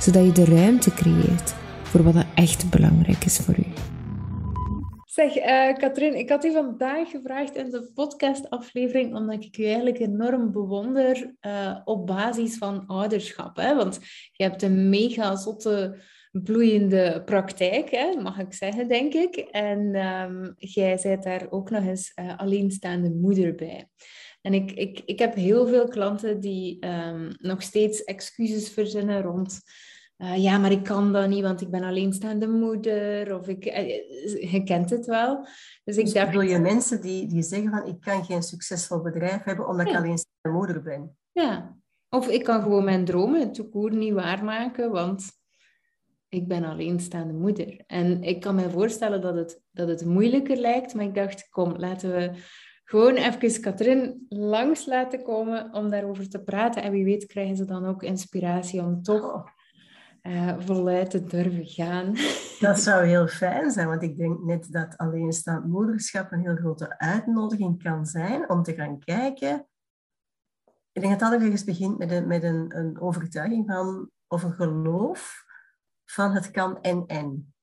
zodat je de ruimte creëert voor wat er echt belangrijk is voor u. Zeg, uh, Katrien, ik had u vandaag gevraagd in de podcastaflevering omdat ik u eigenlijk enorm bewonder uh, op basis van ouderschap. Hè? Want je hebt een mega zotte bloeiende praktijk, hè, mag ik zeggen, denk ik. En um, jij bent daar ook nog eens uh, alleenstaande moeder bij. En ik, ik, ik heb heel veel klanten die um, nog steeds excuses verzinnen rond... Uh, ja, maar ik kan dat niet, want ik ben alleenstaande moeder. Of ik, uh, je kent het wel. Dus ik dus dacht... je mensen die, die zeggen van ik kan geen succesvol bedrijf hebben omdat ja. ik alleenstaande moeder ben. Ja, of ik kan gewoon mijn dromen, toekoer niet waarmaken, want ik ben alleenstaande moeder. En ik kan me voorstellen dat het, dat het moeilijker lijkt, maar ik dacht, kom, laten we gewoon even Katrien langs laten komen om daarover te praten. En wie weet krijgen ze dan ook inspiratie om toch uh, voluit te durven gaan. Dat zou heel fijn zijn, want ik denk net dat alleenstaand moederschap een heel grote uitnodiging kan zijn om te gaan kijken. Ik denk dat het altijd begint met, een, met een, een overtuiging van, of een geloof van het kan en en.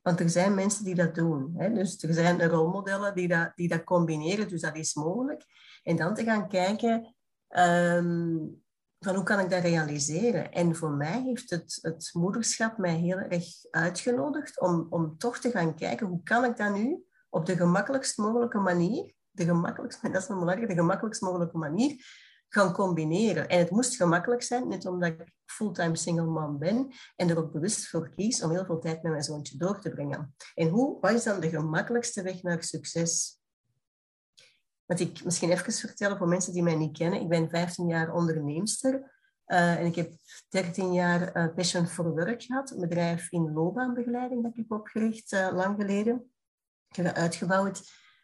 Want er zijn mensen die dat doen. Hè? Dus er zijn rolmodellen die dat, die dat combineren, dus dat is mogelijk. En dan te gaan kijken um, van hoe kan ik dat realiseren. En voor mij heeft het, het moederschap mij heel erg uitgenodigd om, om toch te gaan kijken hoe kan ik dat nu op de gemakkelijkst mogelijke manier, de gemakkelijkst, dat is belangrijk, de gemakkelijkst mogelijke manier, gaan combineren. En het moest gemakkelijk zijn, net omdat ik fulltime single mom ben en er ook bewust voor kies om heel veel tijd met mijn zoontje door te brengen. En hoe, wat is dan de gemakkelijkste weg naar succes? Wat ik misschien even vertellen voor mensen die mij niet kennen. Ik ben 15 jaar onderneemster uh, en ik heb 13 jaar uh, Passion for Work gehad, een bedrijf in loopbaanbegeleiding dat ik opgericht uh, lang geleden. Ik heb uitgebouwd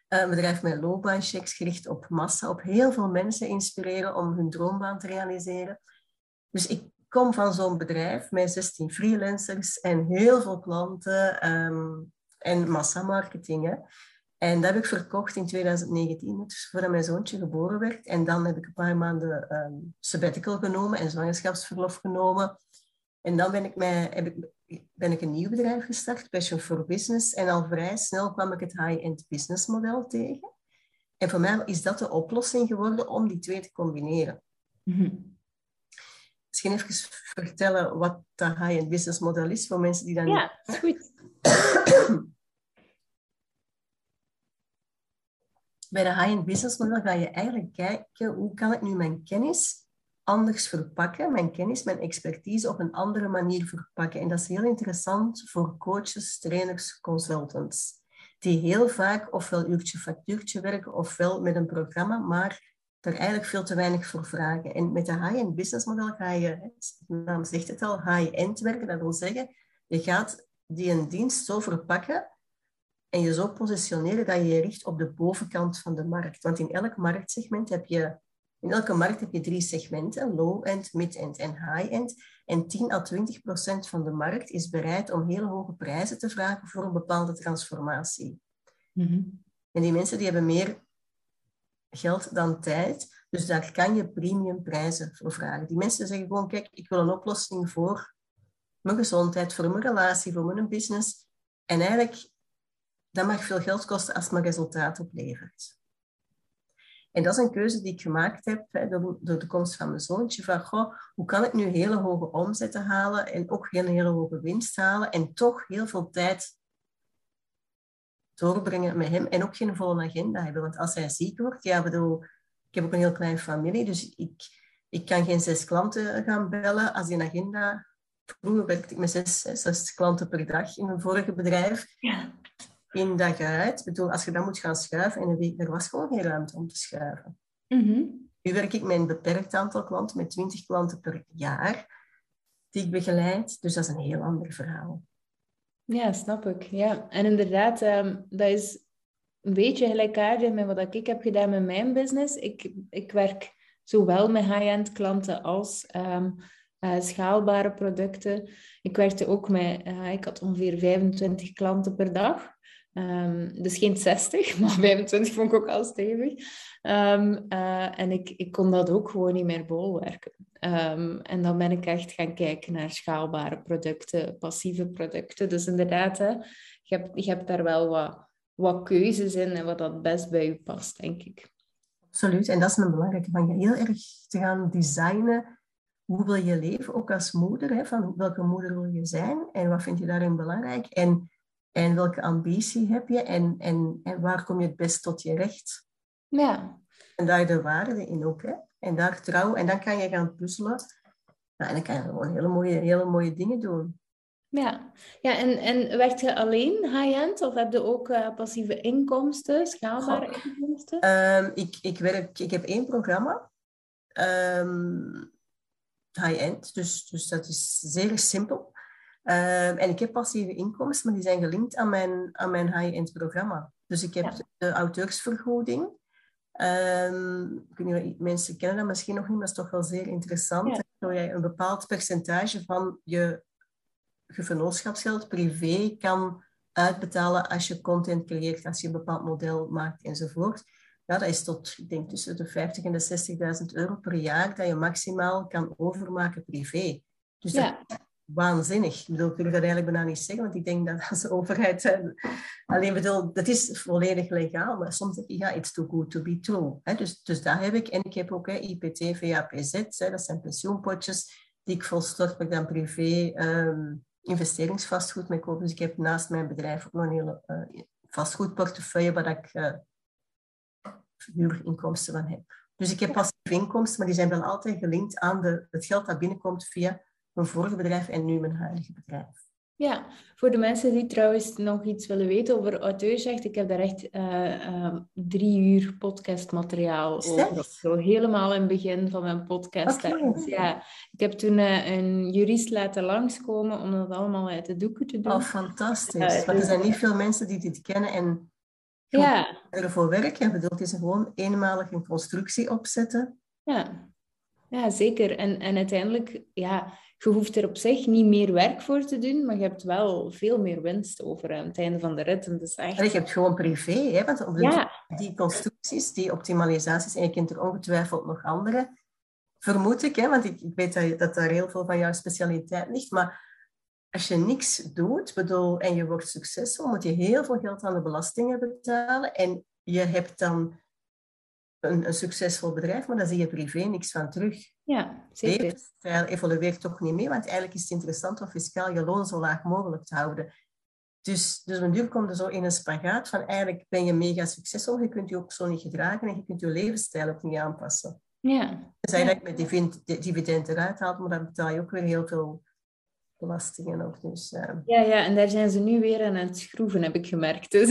een bedrijf met loopbaanchecks gericht op massa, op heel veel mensen inspireren om hun droombaan te realiseren. Dus ik kom van zo'n bedrijf met 16 freelancers en heel veel klanten um, en massamarketing. En dat heb ik verkocht in 2019, dus voordat mijn zoontje geboren werd. En dan heb ik een paar maanden um, sabbatical genomen en zwangerschapsverlof genomen. En dan ben ik, mij, heb ik ben ik een nieuw bedrijf gestart, Passion for Business. En al vrij snel kwam ik het high-end business model tegen. En voor mij is dat de oplossing geworden om die twee te combineren. Mm-hmm. Misschien even vertellen wat dat high-end business model is voor mensen die dat ja, niet... Ja, goed. Bij de high-end business model ga je eigenlijk kijken hoe kan ik nu mijn kennis anders verpakken, mijn kennis, mijn expertise op een andere manier verpakken. En dat is heel interessant voor coaches, trainers, consultants, die heel vaak ofwel uurtje factuurtje werken ofwel met een programma, maar er eigenlijk veel te weinig voor vragen. En met de high-end business model ga je, de naam zegt het al, high-end werken. Dat wil zeggen, je gaat die een dienst zo verpakken en je zo positioneren dat je je richt op de bovenkant van de markt. Want in elk marktsegment heb je in elke markt heb je drie segmenten, low-end, mid-end en high-end. En 10 à 20 procent van de markt is bereid om hele hoge prijzen te vragen voor een bepaalde transformatie. Mm En die mensen die hebben meer geld dan tijd, dus daar kan je premium prijzen voor vragen. Die mensen zeggen gewoon, kijk, ik wil een oplossing voor mijn gezondheid, voor mijn relatie, voor mijn business. En eigenlijk, dat mag veel geld kosten als het maar resultaat oplevert. En dat is een keuze die ik gemaakt heb hè, door, door, de komst van mijn zoontje. Van, goh, hoe kan ik nu hele hoge omzetten halen en ook hele, hele hoge winst halen en toch heel veel tijd doorbrengen met hem en ook geen volle agenda hebben. Want als hij ziek wordt, ja, bedoel, ik heb ook een heel kleine familie, dus ik, ik kan geen zes klanten gaan bellen als die agenda... Vroeger werkte ik met zes, zes klanten per dag in mijn vorige bedrijf. Ja één dag uit. Ik bedoel, als je dan moet gaan schuiven in een week, er was gewoon geen ruimte om te schuiven. Mm Nu werk ik met een beperkt aantal klanten, met 20 klanten per jaar. die ik begeleid. Dus dat is een heel ander verhaal. Ja, snap ik. Ja. En inderdaad, ehm, dat is een beetje gelijkaardig met wat ik heb gedaan met mijn business. Ik, ik werk zowel met high-end klanten als ehm, eh, schaalbare producten. Ik werkte ook met, uh, ik had ongeveer 25 klanten per dag. Um, dus geen 60, maar 25 vond ik ook al stevig. Um, uh, en ik, ik kon dat ook gewoon niet meer bolwerken. Um, en dan ben ik echt gaan kijken naar schaalbare producten, passieve producten. Dus inderdaad, hè, je, hebt, je hebt daar wel wat, wat keuzes in en wat dat best bij je past, denk ik. Absoluut. En dat is een belangrijke van je heel erg te gaan designen. Hoe wil je leven, ook als moeder? Hè? Van welke moeder wil je zijn en wat vind je daarin belangrijk? En en welke ambitie heb je en, en, en waar kom je het best tot je recht? Ja. En daar de waarde in ook. Hè? En daar trouw. En dan kan je gaan puzzelen. Nou, en dan kan je gewoon hele mooie, hele mooie dingen doen. Ja, ja en, en werkt je alleen high-end of heb je ook uh, passieve inkomsten, schaalbare Goh. inkomsten? Um, ik, ik, werk, ik heb één programma, um, high-end, dus, dus dat is zeer simpel. Um, en ik heb passieve inkomsten, maar die zijn gelinkt aan mijn, aan mijn high-end programma. Dus ik heb ja. de auteursvergoeding. Um, ik weet niet, mensen kennen dat misschien nog niet, maar dat is toch wel zeer interessant. Ja. Dat jij een bepaald percentage van je vennootschapsgeld privé kan uitbetalen als je content creëert, als je een bepaald model maakt enzovoort. Ja, dat is tot, ik denk, tussen de 50 en de 60.000 euro per jaar dat je maximaal kan overmaken privé. Dus ja. dat waanzinnig. Ik bedoel, ik wil dat eigenlijk bijna niet zeggen, want ik denk dat als overheid... Uh, alleen bedoel, dat is volledig legaal, maar soms denk ik, ja, it's too good to be true. Hè? Dus, dus heb ik. En ik heb ook hè, IPT, VAPZ, hè, dat zijn pensioenpotjes die ik volstort met dan privé um, investeringsvastgoed mee koop. Dus ik heb naast mijn bedrijf ook nog een hele uh, vastgoedportefeuille waar ik uh, huurinkomsten van heb. Dus ik heb passieve inkomsten, maar die zijn wel altijd gelinkt aan de, het geld dat binnenkomt via mijn vorige bedrijf en nu mijn huidige bedrijf. Ja, voor de mensen die trouwens nog iets willen weten over auteursrecht, ik heb daar echt uh, uh, drie uur podcastmateriaal over. Zo helemaal in het begin van mijn podcast. Okay. Dus ja, ik heb toen uh, een jurist laten langskomen om dat allemaal uit de doeken te doen. Oh, fantastisch. Want er dus zijn niet veel mensen die dit kennen en ja. ervoor werken. Ik bedoel, het is gewoon eenmalig een constructie opzetten. Ja, ja zeker. En, en uiteindelijk, ja je hoeft er op zich niet meer werk voor te doen, maar je hebt wel veel meer winst over aan het einde van de rit. En, dus echt... en je hebt gewoon privé, hè? want op de, ja. die constructies, die optimalisaties, en je kent er ongetwijfeld nog andere, vermoed ik, hè? want ik, ik weet dat, dat daar heel veel van jouw specialiteit ligt, maar als je niks doet bedoel, en je wordt succesvol, moet je heel veel geld aan de belastingen betalen en je hebt dan een, een, succesvol bedrijf, maar daar zie je privé niks van terug. Ja, zeker. Het evolueert toch niet mee, want eigenlijk is het interessant om fiscaal je loon zo laag mogelijk te houden. Dus, dus een duur komt er zo in een spagaat van eigenlijk ben je mega succesvol, je kunt je ook zo niet gedragen en je kunt je levensstijl ook niet aanpassen. Ja. Dus je met dividend eruit haalt, maar dan betaal je ook weer heel veel belastingen op. Dus, uh... Ja, ja, en daar zijn ze nu weer aan het schroeven, heb ik gemerkt. Dus,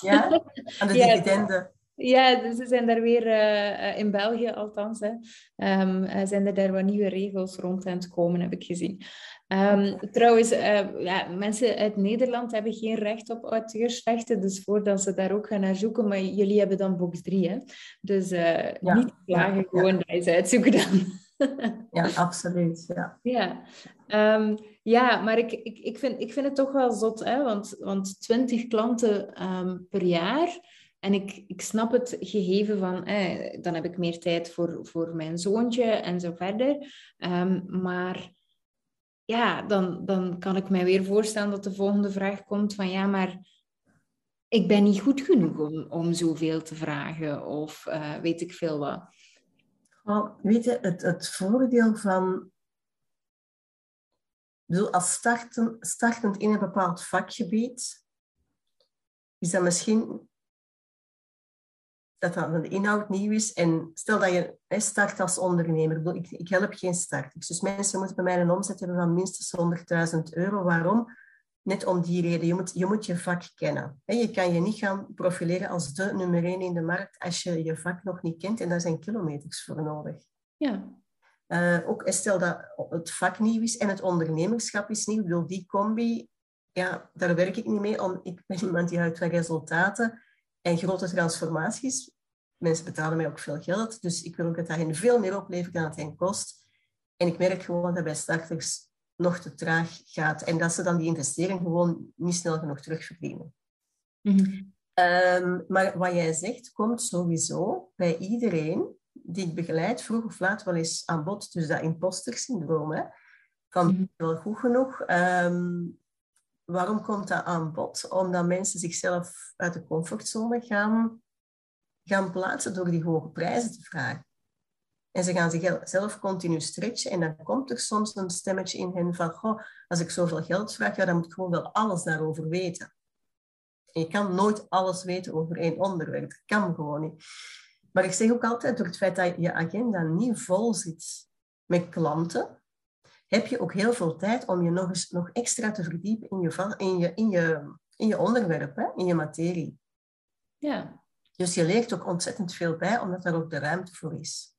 Ja, aan de dividenden. Ja, dus ze zijn daar weer, uh, in België althans, hè, um, zijn er daar wat nieuwe regels rond aan het komen, heb ik gezien. Um, trouwens, uh, ja, mensen uit Nederland hebben geen recht op auteursrechten, dus voordat ze daar ook gaan naar zoeken, maar jullie hebben dan box 3, hè? Dus uh, ja, niet klagen, ja, gewoon eens uitzoeken dan. ja, absoluut, ja. Ja, um, ja maar ik, ik, ik, vind, ik vind het toch wel zot, hè? Want, want 20 klanten per jaar... En ik, ik snap het gegeven van, eh, dan heb ik meer tijd voor, voor mijn zoontje en zo verder. Um, maar ja, dan, dan kan ik mij weer voorstellen dat de volgende vraag komt van, ja, maar ik ben niet goed genoeg om, om zoveel te vragen of uh, weet ik veel wat. Oh, weet je, het, het voordeel van bedoel, als starten, startend in een bepaald vakgebied, is dat misschien dat dat de inhoud nieuw is. En stel dat je start als ondernemer. Ik, ik help geen start. Dus mensen moeten bij mij een omzet hebben van minstens 100.000 euro. Waarom? Net om die reden. Je moet, je moet je vak kennen. Je kan je niet gaan profileren als de nummer één in de markt als je je vak nog niet kent. En daar zijn kilometers voor nodig. Ja. Uh, ook stel dat het vak nieuw is en het ondernemerschap is nieuw. Ik bedoel, die combi, ja, daar werk ik niet mee. Om, ik ben iemand die houdt van resultaten en grote transformaties. Mensen betalen mij ook veel geld, dus ik wil ook dat dat hen veel meer oplevert dan het hen kost. En ik merk gewoon dat bij starters nog te traag gaat en dat ze dan die investering gewoon niet snel genoeg terugverdienen. Mm maar wat jij zegt, komt sowieso bij iedereen die ik begeleid, vroeg of laat wel eens aan bod. Dus dat imposter syndroom, hè, van mm wel goed genoeg. Ehm, waarom komt dat aan bod? Omdat mensen zichzelf uit de comfortzone gaan, gaan plaatsen door die hoge prijzen te vragen. En ze gaan zichzelf continu stretchen en dan komt er soms een stemmetje in hen van, goh, als ik zoveel geld vraag, ja, dan moet ik gewoon wel alles daarover weten. En je kan nooit alles weten over één onderwerp. Dat kan gewoon niet. Maar ik zeg ook altijd, door het feit dat je agenda niet vol zit met klanten, heb je ook heel veel tijd om je nog, eens, nog extra te verdiepen in je, in je, in je, in je onderwerp, hè? in je materie. Ja. Dus je leert ook ontzettend veel bij, omdat er ook de ruimte voor is.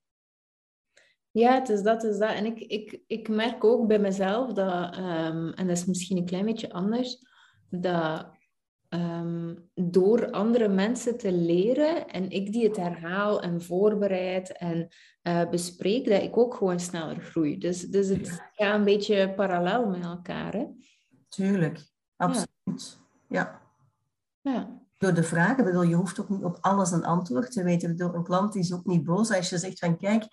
Ja, het is dat, het is dat. En ik, ik, ik merk ook bij mezelf dat, um, en dat is misschien een klein beetje anders, dat Ehm, door andere mensen te leren en ik die het herhaal en voorbereid en uh, bespreek, dat ik ook gewoon sneller groei. Dus, dus het gaat een beetje parallel met elkaar. Hè? Tuurlijk, absoluut. Ja. ja. Door de vragen, bedoel, je hoeft ook niet op alles een antwoord te weten. Bedoel, een klant is ook niet boos als je zegt van kijk,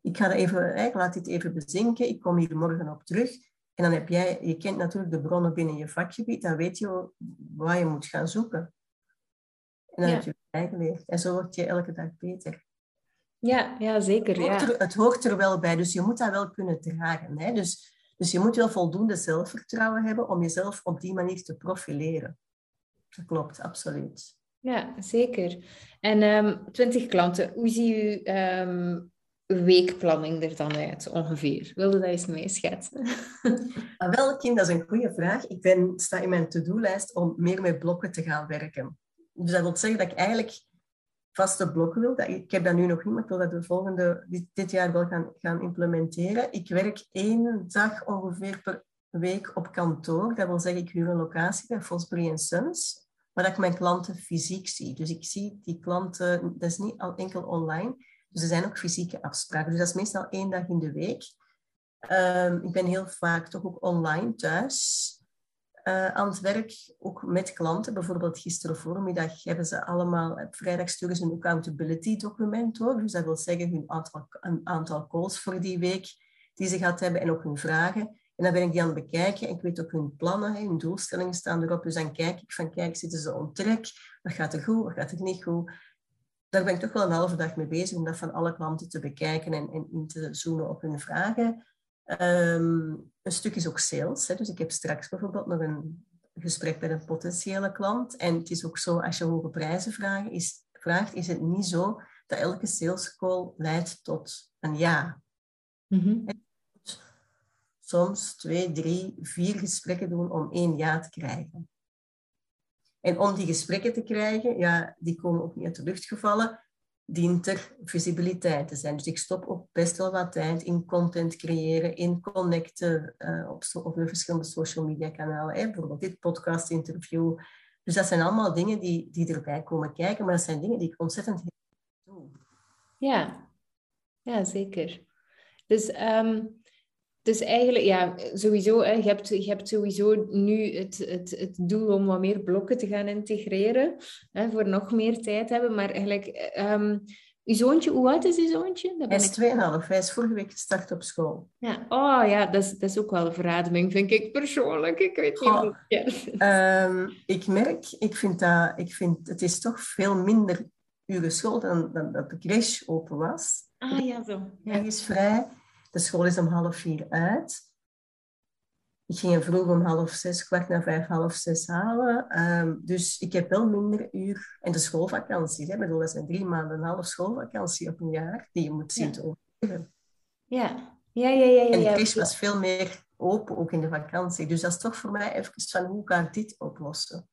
ik ga even, ik laat dit even bezinken, ik kom hier morgen op terug. En dan heb jij, je kent natuurlijk de bronnen binnen je vakgebied, dan weet je waar je moet gaan zoeken. En dan heb je bijgeleerd. En zo word je elke dag beter. Ja, ja zeker. Het hoort, er, het hoort er wel bij, dus je moet dat wel kunnen dragen. Hè? Dus, dus je moet wel voldoende zelfvertrouwen hebben om jezelf op die manier te profileren. Dat klopt, absoluut. Ja, zeker. En um, ehm, 20 klanten, hoe zie u um, weekplanning er dan uit, ongeveer? Wilde dat eens meeschetsen? Ah, wel, Kim, dat is een goede vraag. Ik ben, sta in mijn to-do-lijst om meer met blokken te gaan werken. Dus dat wil zeggen dat ik eigenlijk vaste blokken wil. Dat, ik heb dat nu nog niet, maar ik wil dat de volgende, dit, jaar wel gaan, gaan implementeren. Ik werk één dag ongeveer per week op kantoor. Dat wil zeggen, ik huur een locatie bij Fosbury Sons, waar ik mijn klanten fysiek zie. Dus ik zie die klanten, dat is niet al enkel online, dus er zijn ook fysieke afspraken. Dus dat is meestal één dag in de week. Ehm, ik ben heel vaak toch ook online thuis uh, aan het werk, ook met klanten. Bijvoorbeeld gisteren voormiddag hebben ze allemaal, op vrijdag sturen een accountability document door. Dus dat wil zeggen hun aantal, een aantal calls voor die week die ze gaat hebben en ook hun vragen. En dan ben ik die aan het bekijken en ik weet ook hun plannen, hun doelstellingen staan erop. Dus dan kijk ik van, kijk, zitten ze on track? Wat gaat er goed, wat gaat er niet goed? Daar ben ik toch wel een halve dag mee bezig om dat van alle klanten te bekijken en, en in te zoomen op hun vragen. Ehm, een stuk is ook sales. Hè. Dus ik heb straks bijvoorbeeld nog een gesprek met een potentiële klant. En het is ook zo, als je hoge prijzen vraagt, is, vraagt, is het niet zo dat elke sales call leidt tot een ja. Mm Soms twee, drie, vier gesprekken doen om één ja te krijgen. En om die gesprekken te krijgen, ja, die komen ook niet uit de lucht gevallen, dient er visibiliteit te zijn. Dus ik stop ook best wel wat tijd in content creëren, in connecten uh, op, op de verschillende social media kanalen. Hè? Bijvoorbeeld dit podcast interview. Dus dat zijn allemaal dingen die, die erbij komen kijken, maar dat zijn dingen die ik ontzettend doe. Ja, ja zeker. Dus um, dus eigenlijk, ja, sowieso, hè, je, hebt, je hebt sowieso nu het, het, het doel om wat meer blokken te gaan integreren, hè, voor nog meer tijd hebben. Maar eigenlijk, um, uw zoontje, hoe oud is uw zoontje? Dat hij is ik... 2,5, hij is vorige week gestart op school. Ja, oh ja, dat is, dat is ook wel een verademing, vind ik persoonlijk. Ik weet niet um, Ik merk, ik vind dat, ik vind, het is toch veel minder uren school dan, dan dat de crash open was. Ah ja, zo. Ja. Hij is vrij. De school is om half vier uit. Ik ging vroeg om half zes, kwart na vijf, half zes halen. Ehm, dus ik heb wel minder uur. En de schoolvakanties, hè, bedoel, dat zijn drie maanden een half schoolvakantie op een jaar die je moet zien te overleven. Ja. Ja, ja, ja, ja. En de kist was veel meer open, ook in de vakantie. Dus dat is toch voor mij even van hoe kan ik dit oplossen?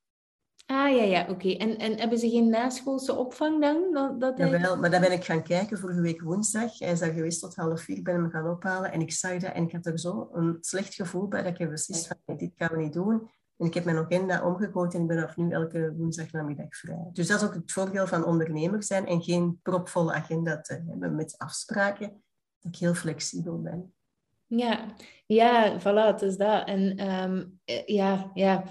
Ah ja, ja, oké. En, en hebben ze geen naschoolse opvang dan? Dat, dat hij... Jawel, maar daar ben ik gaan kijken vorige week woensdag. Hij is daar geweest tot half vier, ik ben hem gaan ophalen en ik zag dat en ik had er zo een slecht gevoel bij dat ik heb beslist van dit gaan we niet doen. En ik heb mijn agenda omgegooid en ik ben vanaf nu elke woensdagnamiddag vrij. Dus dat is ook het voordeel van ondernemer zijn en geen propvolle agenda te hebben met afspraken. Dat ik heel flexibel ben. Ja, ja, voilà, het is dat. En um, ja, ja.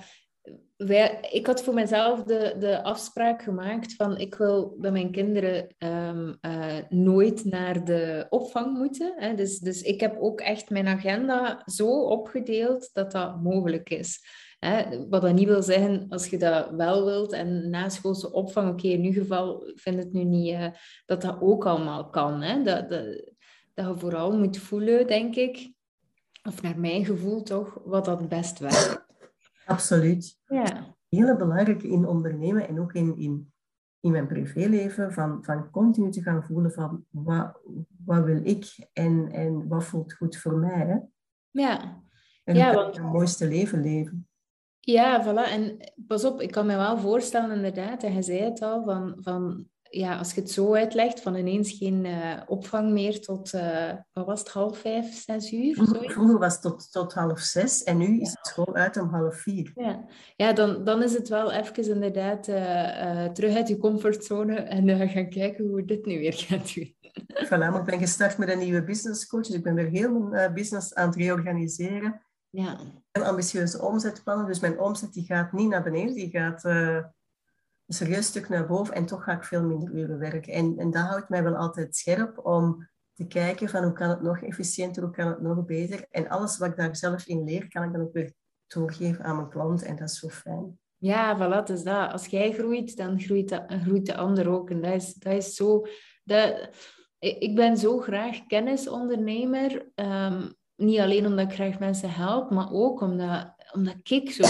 Ik had voor mezelf de, de afspraak gemaakt van ik wil bij mijn kinderen um, uh, nooit naar de opvang moeten. Hè. Dus, dus ik heb ook echt mijn agenda zo opgedeeld dat dat mogelijk is. Hè, wat dat niet wil zeggen, als je dat wel wilt en na schoolse opvang, oké, in ieder geval vind het nu niet uh, dat dat ook allemaal kan. Hè? Dat, dat, dat je vooral moet voelen, denk ik, of naar mijn gevoel toch, wat dat best werkt. Absoluut. Ja. Heel belangrijk in ondernemen en ook in, in, in mijn privéleven, van, van continu te gaan voelen van wat, wat wil ik en, en wat voelt goed voor mij. Hè? Ja. En ja, want... het mooiste leven leven. Ja, voilà. En pas op, ik kan me wel voorstellen inderdaad, en je zei het al, van, van ja, als je het zo uitlegt, van ineens geen uh, opvang meer tot, uh, wat was het, half vijf, zes uur? Vroeger, vroeger was het tot, tot half zes en nu is het school uit om half vier. Ja, ja dan, dan is het wel even inderdaad uh, terug uit je comfortzone en gaan kijken hoe dit nu weer gaat doen. Voilà, maar ik ben gestart met een nieuwe business coach, dus ik ben weer heel mijn business aan het reorganiseren. Ja. En ambitieuze omzetplannen, dus mijn omzet die gaat niet naar beneden, die gaat een serieus stuk naar boven en toch ga ik veel minder uren werken. En, en dat houdt mij wel altijd scherp om te kijken van hoe kan het nog efficiënter, hoe kan het nog beter. En alles wat ik daar zelf in leer, kan ik dan ook weer doorgeven aan mijn klant en dat is zo fijn. Ja, voilà, dus dat. Als jij groeit, dan groeit de, groeit de ander ook. En dat is, dat is zo... Dat, ik ben zo graag kennisondernemer. Um, niet alleen omdat ik graag mensen help, maar ook omdat, omdat ik zo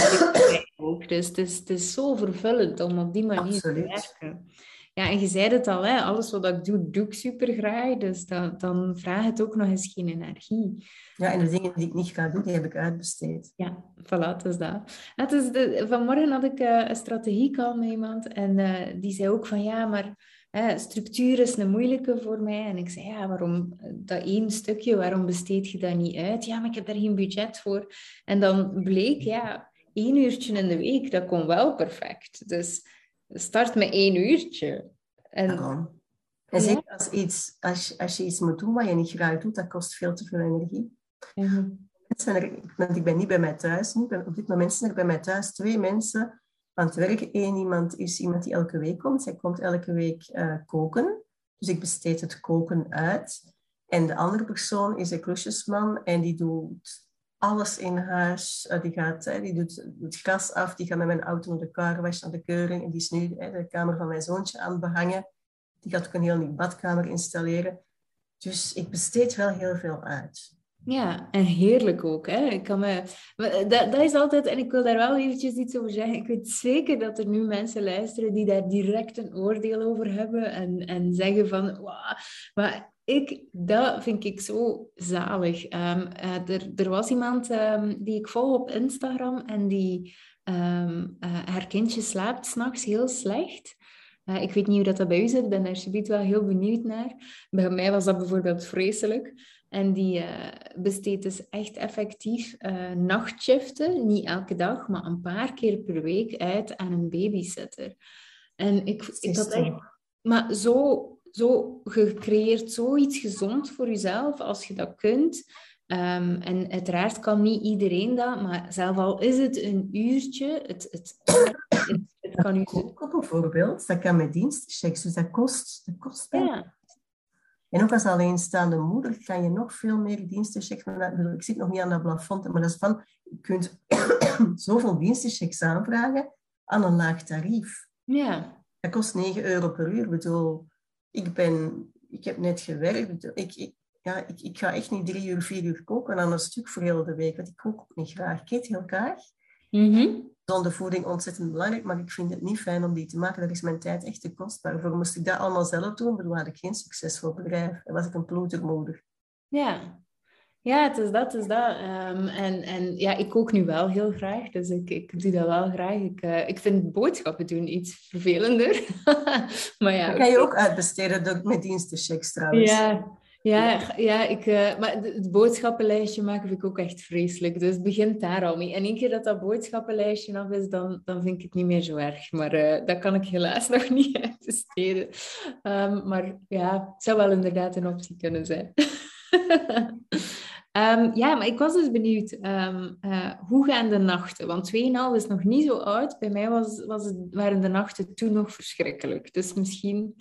ook. Dus het is, het is zo vervullend om op die manier te werken. Ja, en je zei het al, hè, alles wat ik doe, doe ik super graag. Dus dan, dan vraagt het ook nog eens geen energie. Ja, en de dingen die ik niet ga doen, die heb ik uitbesteed. Ja, voilà, het is dat. Het is de, vanmorgen had ik uh, een strategiecall met iemand en uh, die zei ook van ja, maar structuur is een moeilijke voor mij. En ik zei, ja, waarom dat één stukje, waarom besteed je dat niet uit? Ja, maar ik heb daar geen budget voor. En dan bleek, ja, één uurtje in de week, dat kon wel perfect. Dus start met één uurtje. En, en zeker als, iets, als, als je iets moet doen wat je niet graag doet, dat kost veel te veel energie. Mm er, ik ben niet bij mij thuis nu, op dit moment zijn er bij mij thuis twee mensen aan het werk. Eén iemand is iemand die elke week komt. Zij komt elke week uh, koken. Dus ik besteed het koken uit. En de andere persoon is een klusjesman en die doet alles in huis. Uh, die, gaat, uh, die doet het gras af, die gaat met mijn auto naar de carwash, naar de keuring. En die is nu de kamer van mijn zoontje aan het behangen. Die gaat ook een heel nieuwe badkamer installeren. Dus ik besteed wel heel veel uit. Ja, en heerlijk ook. Hè? Ik kan me, dat, dat is altijd, en ik wil daar wel eventjes iets over zeggen. Ik weet zeker dat er nu mensen luisteren die daar direct een oordeel over hebben en, en zeggen van, wow, maar ik, dat vind ik zo zalig. Um, uh, er, er was iemand um, die ik volg op Instagram en die um, uh, haar kindje slaapt s'nachts heel slecht. Uh, ik weet niet hoe dat, dat bij u zit, ik ben daar subiet wel heel benieuwd naar. Bij mij was dat bijvoorbeeld vreselijk. En die uh, besteedt dus echt effectief uh, nachtshiften, niet elke dag, maar een paar keer per week uit aan een babysitter. En ik, ik dat echt... Maar zo, zo, je creëert zoiets gezond voor jezelf als je dat kunt. Um, en uiteraard kan niet iedereen dat, maar zelf al is het een uurtje, het, het, het, het kan u... Bijvoorbeeld, dat kan met dienstchecks, dus dat kost, dat kost ja. En ook als alleenstaande moeder kan je nog veel meer dienstenchecks... Ik zit nog niet aan dat plafond, maar dat is van... Je kunt zoveel dienstenchecks aanvragen aan een laag tarief. Ja. Dat kost 9 euro per uur. Ik bedoel, ik, ben, ik heb net gewerkt. Ik, ik, ja, ik, ik ga echt niet drie uur, vier uur koken aan een stuk voor heel de week. Want ik kook ook niet graag. Ik eet heel graag. Mm Zonder voeding ontzettend belangrijk, maar ik vind het niet fijn om die te maken. Daar is mijn tijd echt te kostbaar voor. Moest ik dat allemaal zelf doen, dan had ik geen succesvol bedrijf. Dan was ik een ploetermoeder. Ja. Ja, het is dat, het is dat. Ehm, en, en ja, ik kook nu wel heel graag, dus ik, ik doe dat wel graag. Ik, uh, ik vind boodschappen doen iets vervelender. maar ja, dat kan je ook uitbesteden met dienstenchecks trouwens. Ja, ja, ja ik, uh, maar het boodschappenlijstje maken vind ik ook echt vreselijk. Dus het begint daar al mee. En één keer dat dat boodschappenlijstje af is, dan, dan vind ik het niet meer zo erg. Maar uh, dat kan ik helaas nog niet uitbesteden. Um, maar ja, het zou wel inderdaad een optie kunnen zijn. Um, ja, maar ik was dus benieuwd, um, uh, hoe gaan de nachten? Want 2,5 is nog niet zo oud. Bij mij was, was het, waren de nachten toen nog verschrikkelijk. Dus misschien...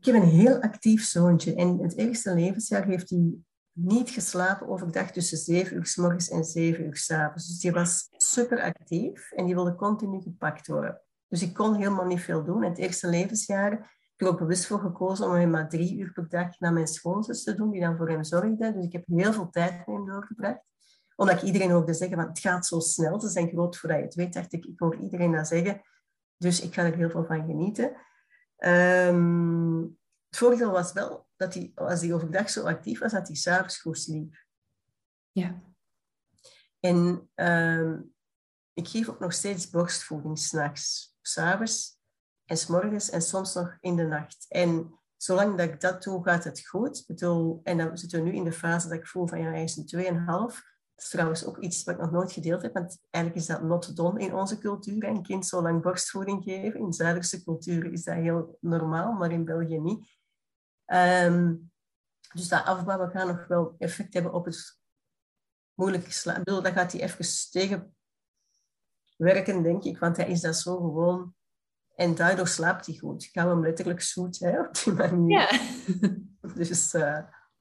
Ik heb een heel actief zoontje. En in het eerste levensjaar heeft hij niet geslapen overdag tussen 7 uur s morgens en 7 uur s avonds. Dus die was super actief en die wilde continu gepakt worden. Dus ik kon helemaal niet veel doen. In het eerste levensjaar ik heb er ook bewust voor gekozen om hem maar drie uur per dag naar mijn schoonzus te doen, die dan voor hem zorgde. Dus ik heb heel veel tijd met hem doorgebracht. Omdat ik iedereen hoorde zeggen, het gaat zo snel, ze zijn groot voordat je het weet, dacht ik, ik hoor iedereen dat zeggen. Dus ik ga er heel veel van genieten. Um, het voordeel was wel dat hij, als hij overdag zo actief was, dat hij s'avonds goed sliep. Ja. En um, ik geef ook nog steeds borstvoeding s'nachts. S'avonds en s'morgens en soms nog in de nacht. En zolang dat ik dat doe, gaat het goed. Ik bedoel, en dan zitten we nu in de fase dat ik voel van ja, hij is een 2,5. Dat is trouwens ook iets wat ik nog nooit gedeeld heb, want eigenlijk is dat not done in onze cultuur. Een kind zo lang borstvoeding geven. In Zuiderse culturen is dat heel normaal, maar in België niet. Um, dus dat afbouwen gaat nog wel effect hebben op het moeilijke slapen. Ik bedoel, dat gaat hij even tegen werken, denk ik, want hij is dat zo gewoon en daardoor slaapt hij goed. Ik hou hem letterlijk zoet hè, op die manier. Ja. Dus... Uh...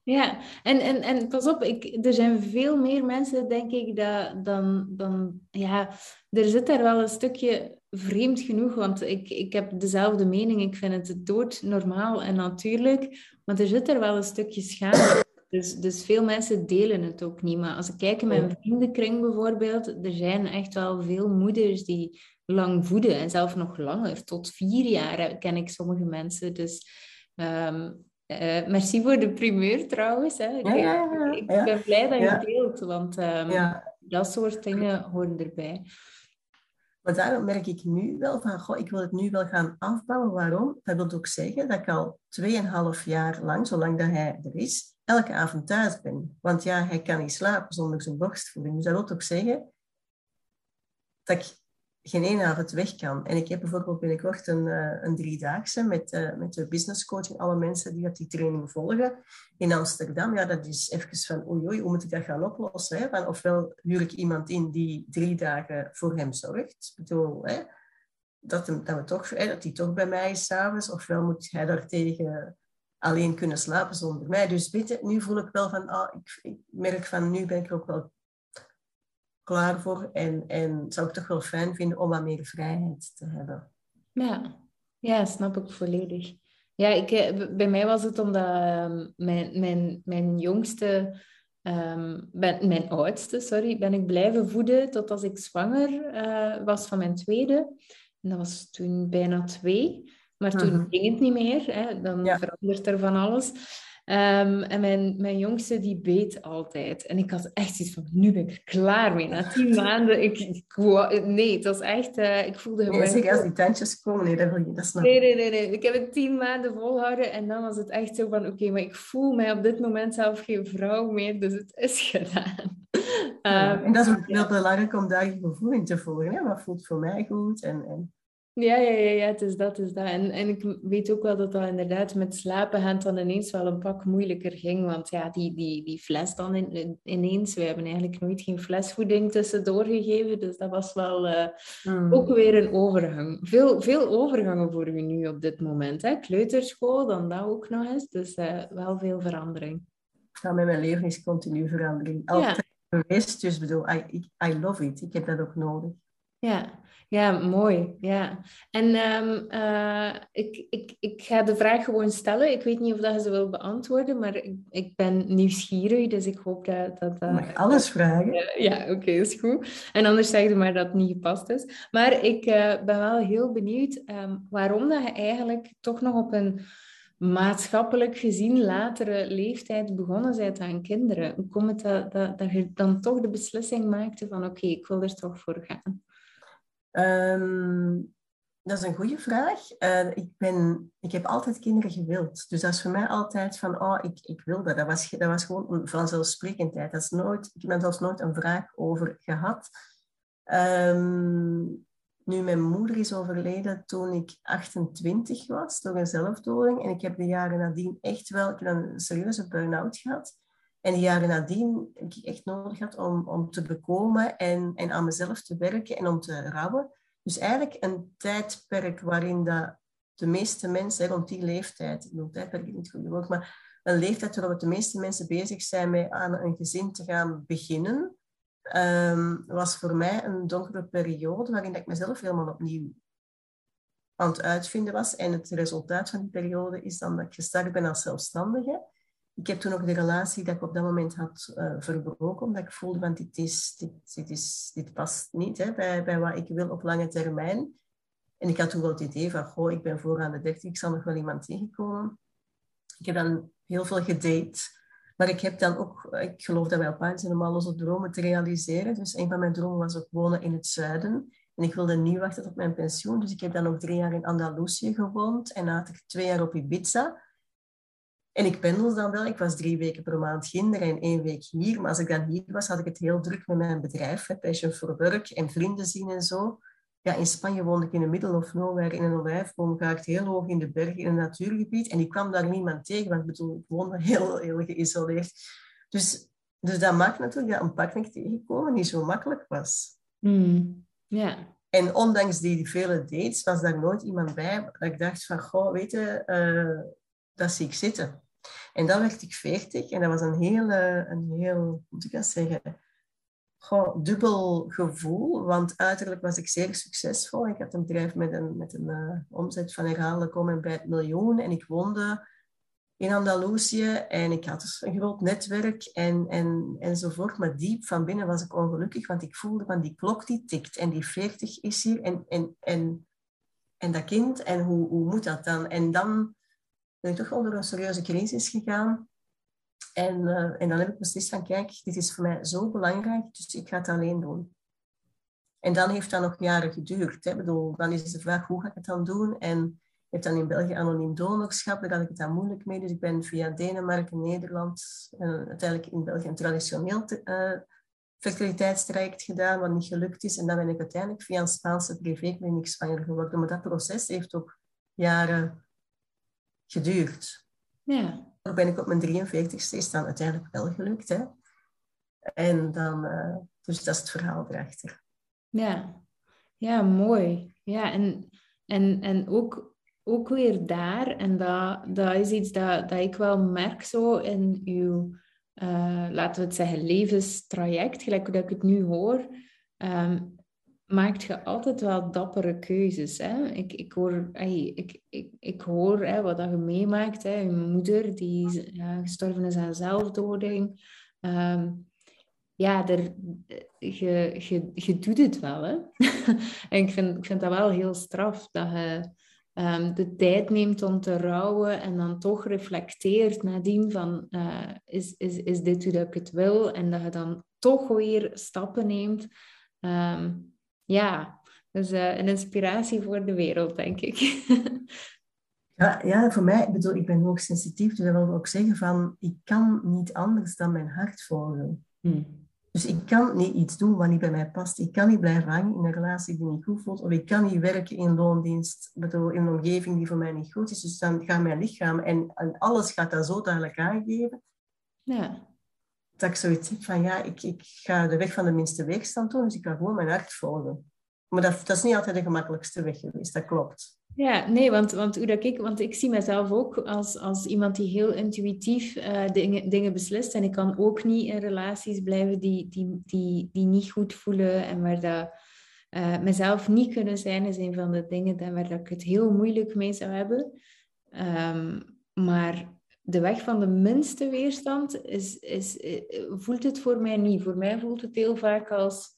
Ja, en, en, en pas op, ik, er zijn veel meer mensen, denk ik, dat, dan, dan... Ja, er zit daar wel een stukje vreemd genoeg, want ik, ik heb dezelfde mening. Ik vind het dood normaal en natuurlijk, maar er zit er wel een stukje schaamte. Dus, dus veel mensen delen het ook niet. Maar als ik kijk in mijn vriendenkring bijvoorbeeld, er zijn echt wel veel moeders die lang voeden en zelf nog langer. Tot vier jaar ken ik sommige mensen. Dus um, uh, merci voor de primeur trouwens. Hè. Ja, ja, ja, ik, ben blij dat je deelt, want um, dat soort dingen horen erbij. Maar daarom merk ik nu wel van, goh, ik wil het nu wel gaan afbouwen. Waarom? Dat wil ook zeggen dat ik al 2,5 jaar lang, zolang dat hij er is, elke avond thuis ben. Want ja, hij kan niet slapen zonder zijn borstvoeding. Dus dat wil ook zeggen dat ik geen één avond weg kan. En ik heb bijvoorbeeld binnenkort een, uh, een driedaagse met, uh, met de business coaching, alle mensen die dat die training volgen in Amsterdam. Ja, dat is even van oei oei, hoe moet ik dat gaan oplossen? Hè? Ofwel huur ik iemand in die drie dagen voor hem zorgt. Ik bedoel, hè, dat, hem, dat, toch, dat hij toch bij mij is s'avonds. Ofwel moet hij daartegen alleen kunnen slapen zonder mij. Dus nu voel ik wel van, ah, ik, ik merk van, nu ben ik er ook wel klaar voor. En, en zou ik toch wel fijn vinden om wat meer vrijheid te hebben. Ja, ja snap ik volledig. Ja, ik, eh, bij mij was het omdat ehm, mijn, mijn, mijn jongste, um, ben, mijn oudste, sorry, ben ik blijven voeden tot als ik zwanger uh, was van mijn tweede. En dat was toen bijna twee. Maar toen mhm. ging het niet meer. Hè. Dan verandert er van alles. Um, en mijn, mijn jongste die beet altijd. En ik had echt iets van, nu ben ik er klaar mee. Na tien maanden, ik, ik, nee, het was echt, uh, ik voelde... Nee, zeker als die tandjes komen, nee, dat wil je, dat snap Nee, nee, nee, nee. Ik heb het tien maanden volhouden en dan was het echt zo van, oké, maar ik voel mij op dit moment zelf geen vrouw meer, dus het is gedaan. Ja, en dat is ook heel belangrijk om daar je gevoel te volgen. Hè? Wat voelt voor mij goed en... en... Ja, ja, ja, ja, het is dat, het is dat. En, en ik weet ook wel dat dat inderdaad met slapen gaat dan ineens wel een pak moeilijker ging. Want ja, die, die, die fles dan in, ineens, we hebben eigenlijk nooit geen flesvoeding tussendoor gegeven. Dus dat was wel uh, ook weer een overgang. Veel, veel overgangen voor u nu op dit moment. Hè? Kleuterschool, dan dat ook nog eens. Dus uh, wel veel verandering. Ja, met mijn leven is continu verandering. Altijd ja. geweest, dus bedoel, I, I love it. Ik heb dat ook nodig. Ja, ja, mooi. Ja. En um, uh, ik, ik, ik ga de vraag gewoon stellen. Ik weet niet of dat je ze wil beantwoorden, maar ik, ik ben nieuwsgierig, dus ik hoop dat... dat, dat... Mag alles vragen? Ja, ja oké, okay, is goed. En anders zeg je maar dat het niet gepast is. Maar ik uh, ben wel heel benieuwd um, waarom dat je eigenlijk toch nog op een maatschappelijk gezien latere leeftijd begonnen bent aan kinderen? Hoe komt het dat, dat, dat je dan toch de beslissing maakte van oké, ik wil er toch voor gaan? Ehm, dat is een goede vraag. Uh, ik, ben, ik heb altijd kinderen gewild. Dus dat is voor mij altijd van, oh, ik, ik wil dat. Dat was, dat was gewoon vanzelfsprekendheid. Dat is nooit, ik daar zelfs nooit een vraag over gehad. Um, nu, mijn moeder is overleden toen ik 28 was, door een zelfdoding. En ik heb de jaren nadien echt wel ik heb een serieuze burn-out gehad. En de jaren nadien heb ik echt nodig gehad om, om te bekomen en, en aan mezelf te werken en om te rouwen. Dus eigenlijk een tijdperk waarin dat de meeste mensen, rond die leeftijd, ik bedoel tijdperk is niet goed woord, maar een leeftijd waarop de meeste mensen bezig zijn met aan een gezin te gaan beginnen, um, was voor mij een donkere periode waarin ik mezelf helemaal opnieuw aan het uitvinden was. En het resultaat van die periode is dan dat ik gestart ben als zelfstandige. Ik heb toen ook de relatie dat ik op dat moment had uh, verbroken, omdat ik voelde, van dit, is, dit, dit, is, dit past niet hè, bij, bij wat ik wil op lange termijn. En ik had toen wel het idee van, goh, ik ben voor aan de dertig, ik zal nog wel iemand tegenkomen. Ik heb dan heel veel gedate. Maar ik heb dan ook, ik geloof dat wij op aarde zijn om onze dromen te realiseren. Dus een van mijn dromen was ook wonen in het zuiden. En ik wilde niet wachten tot mijn pensioen. Dus ik heb dan nog drie jaar in Andalusië gewoond. En ik twee jaar op Ibiza. En ik pendelde dan wel. Ik was drie weken per maand ginder en één week hier. Maar als ik dan hier was, had ik het heel druk met mijn bedrijf. Passion for Work en vrienden zien en zo. Ja, in Spanje woonde ik in de middle of nowhere in een olijfboom, ga ik heel hoog in de bergen, in een natuurgebied. En ik kwam daar niemand tegen, want ik bedoel, ik woonde heel, heel geïsoleerd. Dus, dus dat maakt natuurlijk dat een partner tegenkomen niet zo makkelijk was. Mm, En ondanks die vele dates was daar nooit iemand bij dat ik dacht van, goh, weet je, uh, dat zie ik zitten. En dan werd ik veertig en dat was een heel, een heel hoe moet ik dat zeggen, Goh, dubbel gevoel, want uiterlijk was ik zeer succesvol. Ik had een bedrijf met een, met een uh, omzet van herhaaldelijk om en bij het miljoen. En ik woonde in Andalusië en ik had dus een groot netwerk en, en, enzovoort. Maar diep van binnen was ik ongelukkig, want ik voelde van die klok die tikt en die 40 is hier en, en, en, en dat kind en hoe, hoe moet dat dan? En dan ben ik toch door een serieuze crisis gegaan. En, uh, en dan heb ik beslist van, kijk, dit is voor mij zo belangrijk, dus ik ga het alleen doen. En dan heeft dat nog jaren geduurd. Hè. Bedoel, dan is de vraag, hoe ga ik het dan doen? En ik heb dan in België anoniem donorschap, daar had ik het dan moeilijk mee. Dus ik ben via Denemarken, Nederland, en uiteindelijk in België een traditioneel uh, fertiliteitstraject gedaan, wat niet gelukt is. En dan ben ik uiteindelijk via een Spaanse privékliniek zwanger geworden. Maar dat proces heeft ook jaren geduurd. Ja. Dan ben ik op mijn 43ste, is dan uiteindelijk wel gelukt. Hè? En dan, uh, dus dat is het verhaal erachter. Ja, ja mooi. Ja, en, en, en ook, ook weer daar, en dat, dat is iets dat, dat ik wel merk zo in uw, uh, laten we het zeggen, levenstraject, gelijk hoe dat ik het nu hoor. Um, maakt je altijd wel dappere keuzes. Hè? Ik, ik hoor, ik, ik, ik hoor hè, wat dat je meemaakt. Hè? Je moeder die ja, gestorven is aan zelfdoding. Um, ja, er, je, je, je doet het wel. Hè? en ik vind, ik vind dat wel heel straf dat je um, de tijd neemt om te rouwen en dan toch reflecteert nadien van uh, is, is, is dit hoe ik het wil? En dat je dan toch weer stappen neemt. Um, ja, dus uh, een inspiratie voor de wereld, denk ik. ja, ja, voor mij, ik bedoel, ik ben hoogsensitief, dus dat wil ook zeggen van, ik kan niet anders dan mijn hart volgen. Hmm. Dus ik kan niet iets doen wat niet bij mij past. Ik kan niet blijven hangen in een relatie die niet goed voelt. Of ik kan niet werken in loondienst, bedoel, in een omgeving die voor mij niet goed is. Dus dan gaat mijn lichaam en, en alles gaat dat zo duidelijk aangeven. Ja. Dat ik zoiets heb van, ja, ik, ik ga de weg van de minste weerstand doen. Dus ik ga gewoon mijn hart volgen. Maar dat, dat is niet altijd de gemakkelijkste weg geweest, dat klopt. Ja, nee, want, want hoe dat ik, want ik zie mezelf ook als, als iemand die heel intuïtief uh, dingen, dingen beslist. En ik kan ook niet in relaties blijven die, die, die, die niet goed voelen en waar dat uh, mezelf niet kunnen zijn, is een van de dingen waar ik het heel moeilijk mee zou hebben. Um, maar de weg van de minste weerstand is, is, eh, voelt het voor mij niet. Voor mij voelt het heel vaak als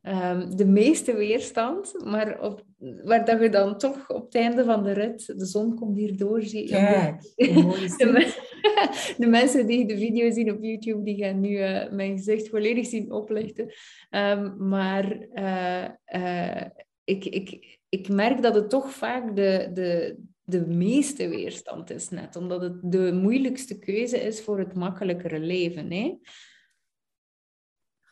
Ehm, de meeste weerstand, maar op, waar dat je dan toch op het einde van de rit, de zon komt hier door, zie je. de, de, mensen die de video zien op YouTube, die gaan nu uh, mijn gezicht volledig zien oplichten. Um, maar uh, uh, ik, ik, ik merk dat het toch vaak de, de, de meeste weerstand is net, omdat het de moeilijkste keuze is voor het makkelijkere leven. Hè?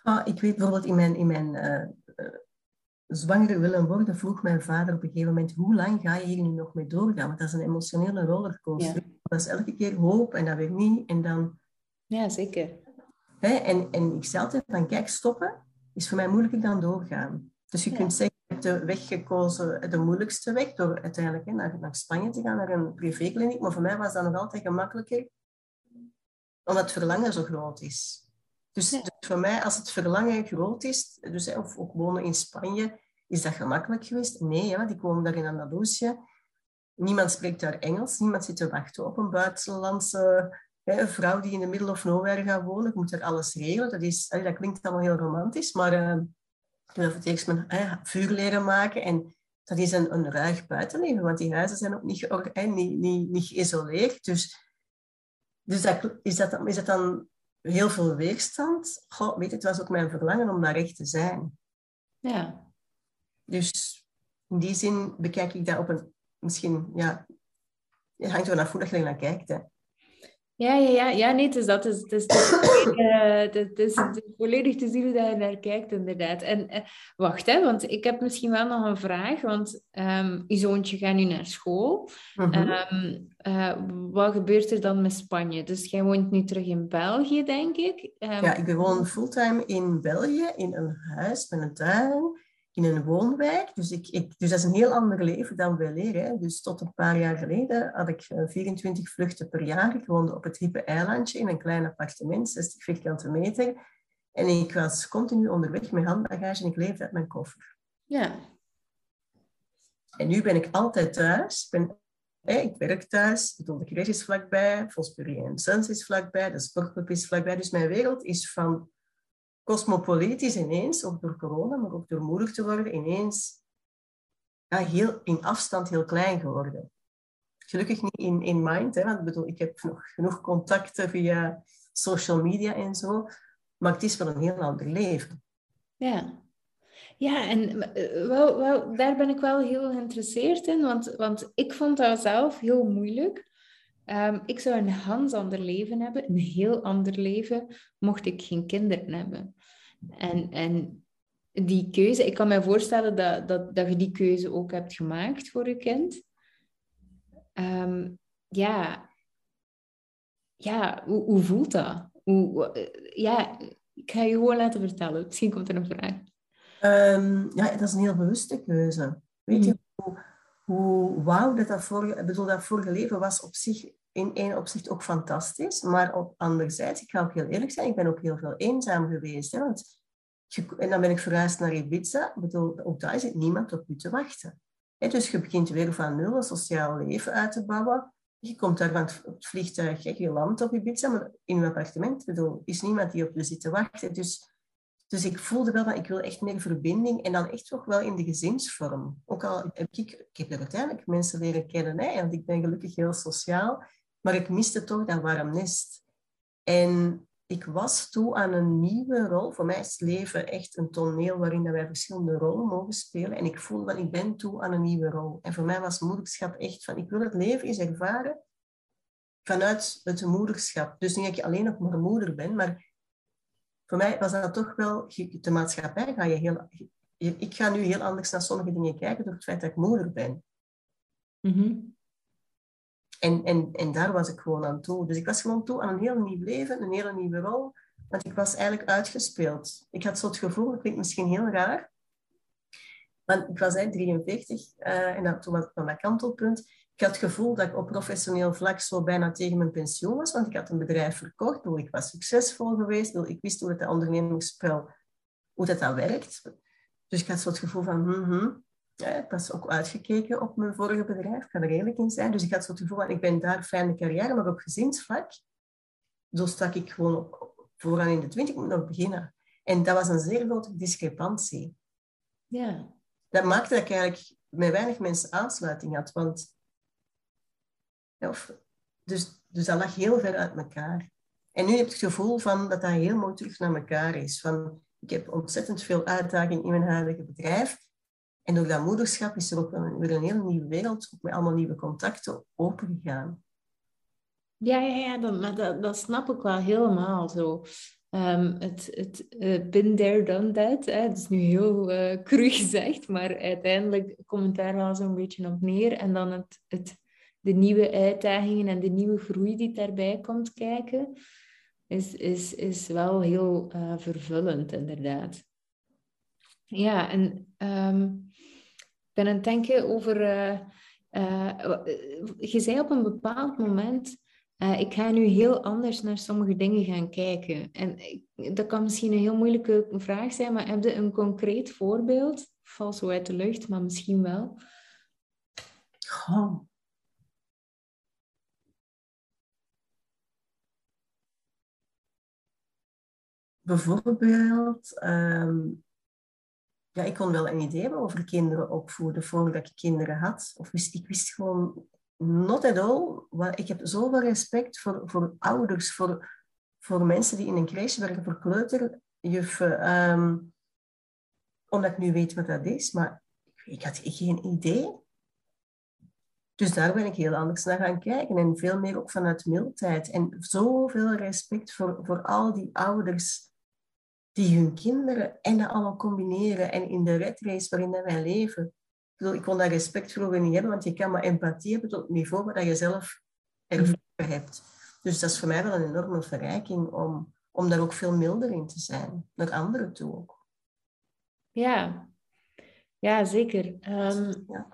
Ah, ik weet bijvoorbeeld in mijn, in mijn uh, uh, zwangere willen worden, vroeg mijn vader op een gegeven moment, hoe lang ga je hier nu nog mee doorgaan? Want dat is een emotionele rollercoaster. Dat is elke keer hoop en dan weer niet. En dan... Ja, zeker. Hè? En, en ik zei altijd van, kijk, stoppen is voor mij moeilijker dan doorgaan. Dus je kunt zeggen, de weg gekozen, de moeilijkste weg, door uiteindelijk hè, naar, naar Spanje te gaan, naar een privékliniek. Maar voor mij was dat nog altijd gemakkelijker, omdat het verlangen zo groot is. Dus, dus, voor mij, als het verlangen groot is, dus, of ook wonen in Spanje, is dat gemakkelijk geweest? Nee, ja, die komen daar in Andalusië. Niemand spreekt daar Engels, niemand zit te wachten op een buitenlandse hè, een vrouw die in de middle of nowhere gaat wonen. Je moet er alles regelen. Dat, is, dat klinkt allemaal heel romantisch, maar uh, ik heb voor het eerst mijn uh, vuur leren maken. En dat is een, een ruig buitenleven, want die huizen zijn ook niet, niet, niet, niet geïsoleerd. Dus, dus dat, is, dat, is dat dan heel veel weerstand. Goh, weet je, het was ook mijn verlangen om daar echt te zijn. Ja. Dus in die zin bekijk ik dat op een... Misschien, ja... Het hangt er vanaf hoe dat je er naar kijkt, hè. Ja, ja, ja, ja, nee, dus dat is, het is, het is, het is, volledig te zien hoe je naar kijkt, inderdaad. En uh, wacht, hè, want ik heb misschien wel nog een vraag, want um, je zoontje gaat nu naar school. Mm -hmm. um, uh, wat gebeurt er dan met Spanje? Dus jij woont nu terug in België, denk ik? Um, ja, ik woon fulltime in België, in een huis met een tuin in een woonwijk. Dus, ik, ik, dus dat is een heel ander leven dan wij leren. Dus tot een paar jaar geleden had ik 24 eh, vluchten per jaar. Ik woonde op het hippe eilandje in een klein appartement, 60 vierkante meter. En ik was continu onderweg met handbagage en ik leefde uit mijn koffer. Ja. En nu ben ik altijd thuis. Ben, ik werk thuis. De Crash is vlakbij. Fosbury en Sons is vlakbij. De sportclub is vlakbij. Dus mijn wereld is van cosmopolitisch ineens, ook door corona, maar ook door moeilijk te worden, ineens heel, in afstand heel klein geworden. Gelukkig niet in, in mind, hè, want ik, bedoel, ik heb nog genoeg contacten via social media en zo, maar het is wel een heel ander leven. Ja, ja, en eh, wel, wel, daar ben ik wel heel geïnteresseerd in, want, want ik vond dat zelf heel moeilijk. Um, ik zou een ganz ander leven hebben, een heel ander leven, mocht ik geen kinderen hebben. En, en die keuze, ik kan me voorstellen dat, dat, dat je die keuze ook hebt gemaakt voor je kind. Um, ja, ja hoe, hoe voelt dat? Hoe, ja, ik ga je gewoon laten vertellen. Misschien komt er een vraag. Um, ja, dat is een heel bewuste keuze. Weet je mhm. hoe, hoe wauw dat dat vorige, bedoel, dat vorige leven was op zich in één opzicht ook fantastisch. Maar op anderzijds, ik ga ook heel eerlijk zijn, ik ben ook heel veel eenzaam geweest. Hè, en dan ben ik verhuisd naar Ibiza. Ik bedoel, ook daar zit niemand op u te wachten. Dus je begint weer van nul een sociaal leven uit te bouwen. Je komt daar van het vliegtuig, je landt op Ibiza, maar in een appartement bedoel, is niemand die op je zit te wachten. Dus, dus ik voelde wel dat ik wil echt meer verbinding en dan echt toch wel in de gezinsvorm. Ook al heb ik, ik heb er uiteindelijk mensen leren kennen, hè, want ik ben gelukkig heel sociaal. Maar ik miste toch dat warm nest. En ik was toe aan een nieuwe rol. Voor mij is het leven echt een toneel waarin wij verschillende rollen mogen spelen. En ik voel dat ik ben toe aan een nieuwe rol. En voor mij was moederschap echt van, ik wil het leven eens ervaren vanuit het moederschap. Dus niet dat je alleen nog maar moeder bent, maar voor mij was dat toch wel, de maatschappij ga je heel... Ik ga nu heel anders naar sommige dingen kijken door het feit dat ik moeder ben. Mm en, en, en daar was ik gewoon aan toe. Dus ik was gewoon toe aan een heel nieuw leven, een hele nieuwe rol. Want ik was eigenlijk uitgespeeld. Ik had zo het gevoel, dat klinkt misschien heel raar, want ik was eigenlijk 43 uh, en dat, toen was ik van mijn kantelpunt. Ik had het gevoel dat ik op professioneel vlak zo bijna tegen mijn pensioen was, want ik had een bedrijf verkocht, ik was succesvol geweest, ik wist hoe het ondernemingsspel, hoe dat, dat werkt. Dus ik had zo het gevoel van, mm ja, ik was ook uitgekeken op mijn vorige bedrijf, ik ga er eerlijk in zijn. Dus ik had zo het gevoel van, ik ben daar fijne carrière, maar op gezinsvlak, zo stak ik gewoon op, vooraan in de twintig, ik moet nog beginnen. En dat was een zeer grote discrepantie. Ja. Dat maakte dat ik eigenlijk met weinig mensen aansluiting had. Want, of, dus, dus dat lag heel ver uit elkaar. En nu heb ik het gevoel van dat dat heel mooi terug naar elkaar is. Van, ik heb ontzettend veel uitdaging in mijn huidige bedrijf. En door dat moederschap is er ook een, weer een hele nieuwe wereld, ook met allemaal nieuwe contacten, opengegaan. Ja, ja, ja dat, snap ik wel helemaal zo. Um, het het uh, been there, done that. Hè. Het is nu heel uh, cru gezegd, maar uiteindelijk komt daar wel zo'n beetje op neer. En dan het, het, de nieuwe uitdagingen en de nieuwe groei die daarbij komt kijken, is, is, is wel heel uh, vervullend, inderdaad. Ja, en ik ben aan denken over... je zei op een bepaald moment uh, ik ga nu heel anders naar sommige dingen gaan kijken. En dat kan misschien een heel moeilijke vraag zijn, maar heb je een concreet voorbeeld? Valt zo uit de lucht, maar misschien wel. Oh. Bijvoorbeeld, um, ja, ik kon wel een idee hebben over kinderen opvoeden voordat ik kinderen had. Of wist, ik wist gewoon not at all. Ik heb zoveel respect voor, voor ouders, voor, voor mensen die in een crèche werken, voor kleuterjuffen. Um, omdat ik nu weet wat dat is, maar ik had geen idee. Dus daar ben ik heel anders naar gaan kijken. En veel meer ook vanuit mildheid. En zoveel respect voor, voor al die ouders die hun kinderen en dat allemaal combineren. En in de red race waarin wij leven, ik kon daar respect voor niet hebben, want je kan maar empathie hebben tot het niveau waar je zelf ervaren hebt. Dus dat is voor mij wel een enorme verrijking om, om daar ook veel milder in te zijn, naar anderen toe ook. Ja, ja zeker. Um, ja.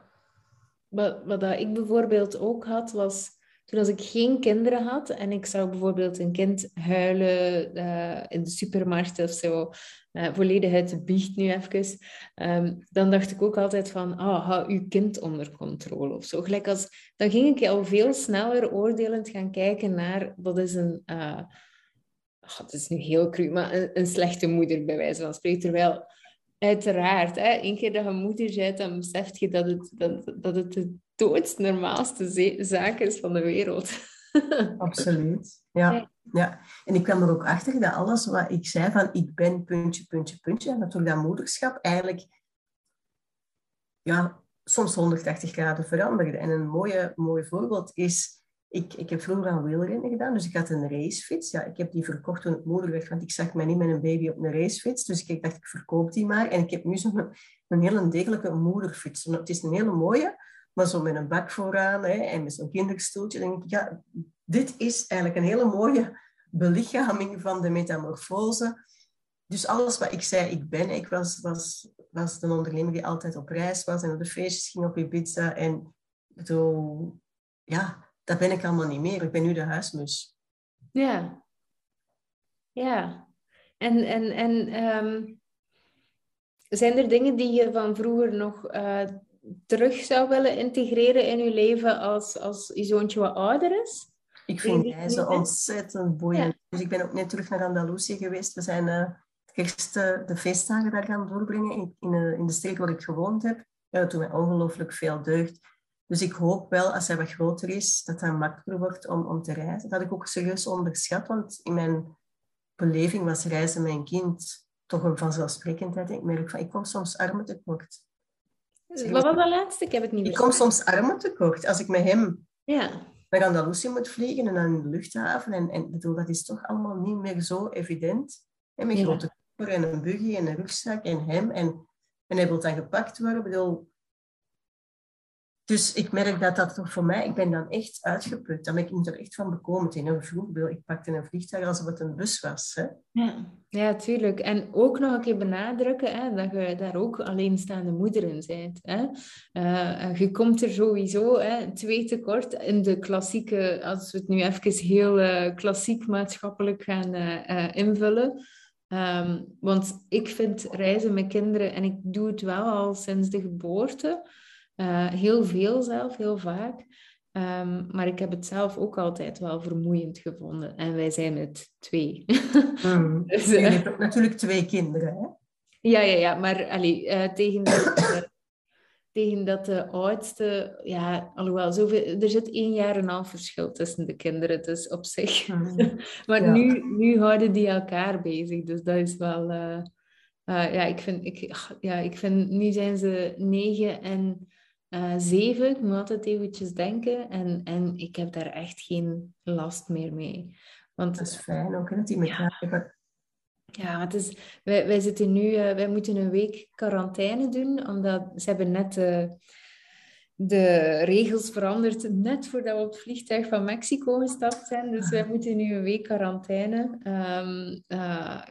Wat, wat ik bijvoorbeeld ook had, was toen als ik geen kinderen had en ik zou bijvoorbeeld een kind huilen uh, in de supermarkt of zo, uh, volledig uit biecht nu even, um, dan dacht ik ook altijd van, ah, hou uw kind onder controle of zo. Gelijk als, dan ging ik al veel sneller oordelend gaan kijken naar, dat is een, uh, is nu heel cru, maar een, slechte moeder bij wijze van spreken. Terwijl, uiteraard, hè, keer dat je moeder bent, dan besef je dat het, dat, dat het doodsnormaalste zaak is van de wereld. Absoluut. Ja, ja. En ik kwam er ook achter dat alles wat ik zei van ik ben puntje, puntje, puntje, en natuurlijk dat moederschap eigenlijk ja, soms 180 graden veranderde. En een mooie, mooi voorbeeld is, ik, ik heb vroeger aan wielrennen gedaan, dus ik had een racefiets. Ja, ik heb die verkocht toen ik moeder werd, want ik zag mij niet met een baby op een racefiets. Dus ik dacht, ik verkoop die maar. En ik heb nu zo'n een hele degelijke moederfiets. Het is een hele mooie, maar zo met een bak vooraan hè, en met zo'n kinderstoeltje. denk ik, ja, dit is eigenlijk een hele mooie belichaming van de metamorfose. Dus alles wat ik zei, ik ben, ik was, was, was een ondernemer die altijd op reis was en op de feestjes ging op Ibiza. En zo, ja, dat ben ik allemaal niet meer. Ik ben nu de huismus. Ja. Ja. En, en, en um, zijn er dingen die je van vroeger nog uh, terug zou willen integreren in je leven als, als je zoontje wat ouder is? Ik vind reizen ontzettend boeiend. Dus ik ben ook net terug naar Andalusië geweest. We zijn uh, kerst, uh, de feestdagen daar gaan doorbrengen in, in, uh, in, de streek waar ik gewoond heb. Ja, dat doet mij ongelooflijk veel deugd. Dus ik hoop wel, als hij wat groter is, dat het makkelijker wordt om, om te reizen. Dat had ik ook serieus onderschat, want in mijn beleving was reizen mijn kind toch een vanzelfsprekendheid. Ik merk van, ik kom soms armen tekort. Wat was dat laatste? Ik heb het niet Ik kom soms armen tekort. Als ik met hem ja. naar Andalusië moet vliegen en dan in de luchthaven. En, en bedoel, dat is toch allemaal niet meer zo evident. En met grote koffer en een buggy en een rugzak en hem. En, en hij wil dan gepakt worden. Ik bedoel, dus ik merk dat dat voor mij, ik ben dan echt uitgeput. Dan ben ik moet er echt van bekomen. In vroeger, ik pakte een vliegtuig alsof het een bus was. Hè? Ja. ja, tuurlijk. En ook nog een keer benadrukken hè, dat je daar ook alleenstaande moeder in bent. Hè? Uh, je komt er sowieso hè, twee tekort in de klassieke, als we het nu even heel uh, klassiek maatschappelijk gaan uh, invullen. Um, want ik vind reizen met kinderen, en ik doe het wel al sinds de geboorte, uh, heel veel zelf, heel vaak. Ehm, maar ik heb het zelf ook altijd wel vermoeiend gevonden. En wij zijn met twee. Mm. dus, uh, je hebt ook natuurlijk twee kinderen, hè? Ja, ja, ja. Maar allee, uh, tegen, de, tegen dat de oudste... Ja, alhoewel, zoveel, er zit één jaar en een half verschil tussen de kinderen. Dus op zich... Mm. maar ja. nu, nu houden die elkaar bezig. Dus dat is wel... Ja, ik vind, ik, ja, ik vind... Nu zijn ze negen en uh, zeven, ik moet altijd eventjes denken. En, en ik heb daar echt geen last meer mee. Want, dat is fijn ook, dat die met ja, hebben. Ja, het is, wij, wij zitten nu, uh, wij moeten een week quarantaine doen, omdat ze hebben net de regels veranderd, net voordat we op het vliegtuig van Mexico gestapt zijn. Dus wij moeten nu een week quarantaine. Um,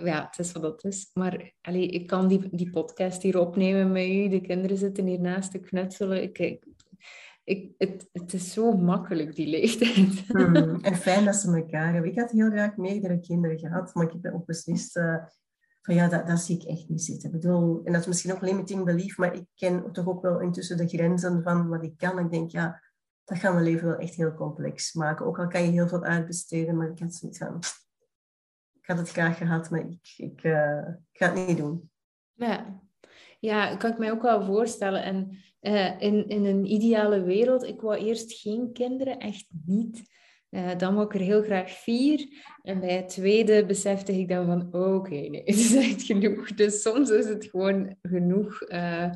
ja, het is wat het is. Maar ik kan die, die podcast hier opnemen met u. De kinderen zitten hier naast te knutselen. Ik, ik, ik, het, het is zo makkelijk, die leeftijd. Hmm. En fijn dat ze elkaar hebben. Ik had heel graag meerdere kinderen gehad, maar ik heb ook beslist uh, ja, dat, dat zie ik echt niet zitten. Ik bedoel, en dat is misschien ook limiting belief, maar ik ken toch ook wel intussen de grenzen van wat ik kan. Ik denk, ja, dat gaat mijn leven wel echt heel complex maken. Ook al kan je heel veel uitbesteden, maar ik had zoiets van... Ik had het graag gehad, maar ik, uh, ik ga het niet doen. Ja. ja, kan ik mij ook wel voorstellen. En uh, in, in een ideale wereld, ik wou eerst geen kinderen, echt niet. Uh, dan wou ik er heel graag vier. En bij het tweede besefte ik dan van, oké, okay, nee, het is echt genoeg. Dus soms is het gewoon genoeg. Uh,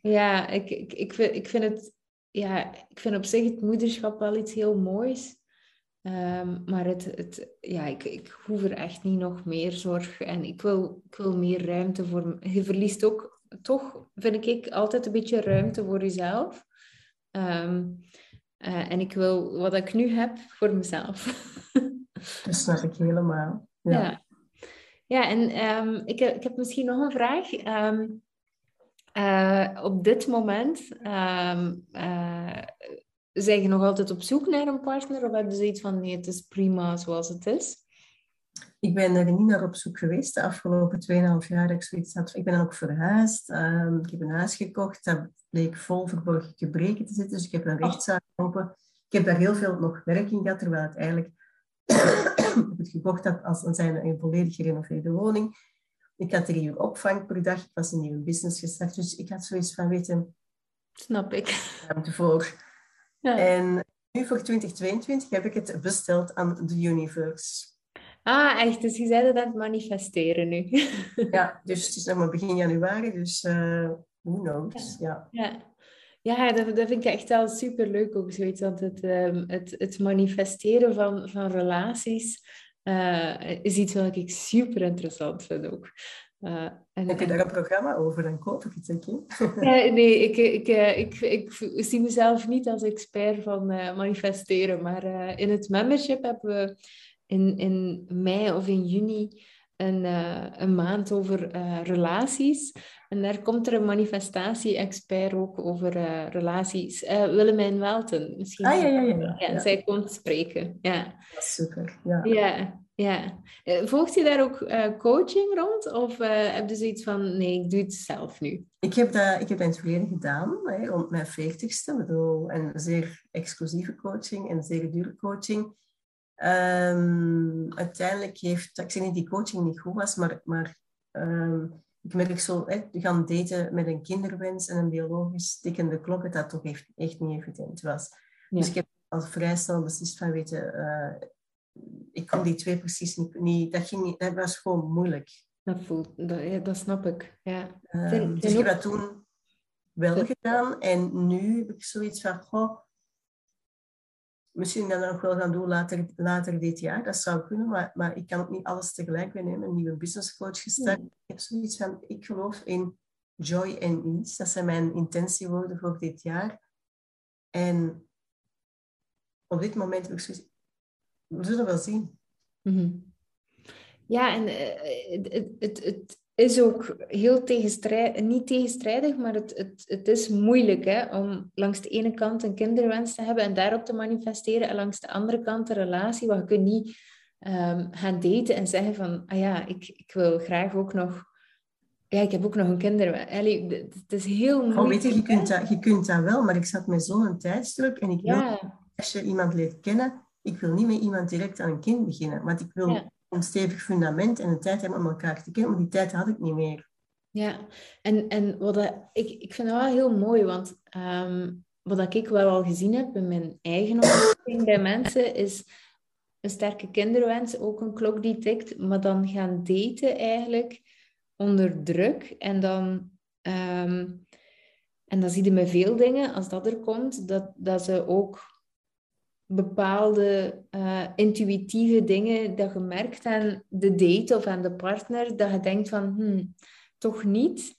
ja, ik, ik, ik, vind, ik vind het... Ja, ik vind op zich het moederschap wel iets heel moois. Um, maar het, het, ja, ik, ik hoef er echt niet nog meer zorg. En ik wil, ik wil meer ruimte voor... Je verliest ook, toch, vind ik, altijd een beetje ruimte voor jezelf. Um, uh, en ik wil wat ik nu heb voor mezelf. dat snap ik helemaal. Ja, ja. ja en um, ik, ik heb misschien nog een vraag. Um, uh, op dit moment, um, uh, zijn je nog altijd op zoek naar een partner? Of hebben ze iets van, nee, het is prima zoals het is? Ik ben er niet naar op zoek geweest de afgelopen 2,5 jaar. Ik, zoiets had. ik ben dan ook verhuisd. ik heb een huis gekocht. Dat bleek vol verborgen gebreken te zitten. Dus ik heb een rechtszaak open. Ik heb daar heel veel nog werk in gehad, terwijl het eigenlijk het gekocht had als een, zijn een volledig gerenoveerde woning. Ik had drie uur opvang per dag. Ik was een nieuwe business gestart. Dus ik had zoiets van, weten... Snap ik. Ruimte voor. Ja. En nu voor 2022 heb ik het besteld aan de universe. Ah, echt? Dus je zei dat aan het manifesteren nu. ja, dus het is nog maar begin januari. Dus uh, who knows? Ja. ja. ja. dat, dat vind ik echt wel super leuk ook zoiets. Want het, um, het, het manifesteren van, van relaties uh, is iets wat ik super interessant vind ook. Uh, en, Heb je daar een programma over? Dan koop ik het een uh, nee, ik, ik, ik, ik, ik, zie mezelf niet als expert van manifesteren. Maar in het membership hebben we in, in mei of in juni een, een maand over relaties. En daar komt er een manifestatie-expert ook over uh, relaties. Willemijn Welten, misschien. Ah, ja, ja, ja. ja, Zij komt spreken, ja. Super, ja. Ja, ja. Volgt je daar ook coaching rond? Of heb je zoiets van, nee, ik doe het zelf nu? Ik heb dat, ik heb dat in het verleden gedaan, hè, rond mijn veertigste. Bedoel, en zeer exclusieve coaching en zeer dure coaching. Um, uiteindelijk heeft, ik zeg niet die coaching niet goed was, maar... maar um, ik merk zo, hè, gaan daten met een kinderwens en een biologisch tikkende klok, dat toch echt, echt niet evident was. Dus ik heb al vrij snel beslist van, weten, uh, ik kon die twee precies niet, niet, dat, ging niet, dat was gewoon moeilijk. Dat, voelt, dat, ja, dat snap ik, ja. Um, dus ik heb dat toen wel gedaan en nu heb ik zoiets van, goh, misschien dat nog wel gaan doen later, later dit jaar. Dat zou kunnen, maar, maar ik kan ook niet alles tegelijk. We hebben een nieuwe business coach gestart. Ik heb zoiets van, ik geloof in joy en ease. Dat zijn mijn intentiewoorden voor dit jaar. En op dit moment heb ik zoiets... We zullen wel zien. Mm -hmm. Ja, en uh, het, het, het, is ook heel tegenstrijdig, niet tegenstrijdig, maar het, het, het is moeilijk hè, om langs de ene kant een kinderwens te hebben en daarop te manifesteren en langs de andere kant een relatie, waar je kunt niet um, gaan daten en zeggen van, ah ja, ik, ik wil graag ook nog Ja, ik heb ook nog een kinder. Ellie, het is heel moeilijk. Oh, weet je, je kunt, dat, je kunt dat wel, maar ik zat met zo'n tijdsdruk en ik wil, Ja, als je iemand leert kennen, ik wil niet met iemand direct aan een kind beginnen, want ik wil Ja. Een stevig fundament en een tijd hebben om elkaar te kennen, maar die tijd had ik niet meer. ja. En, en wat dat, ik, ik vind dat wel heel mooi, want ehm, wat dat ik wel al gezien heb in mijn eigen omgeving bij mensen, is een sterke kinderwens, ook een klok die tikt, maar dan gaan daten eigenlijk onder druk. En dan, ehm, en dan zie je met veel dingen, als dat er komt, dat, dat ze ook bepaalde eh, intuïtieve dingen dat je merkt aan de date of aan de partner, dat je denkt van, hmm, toch niet.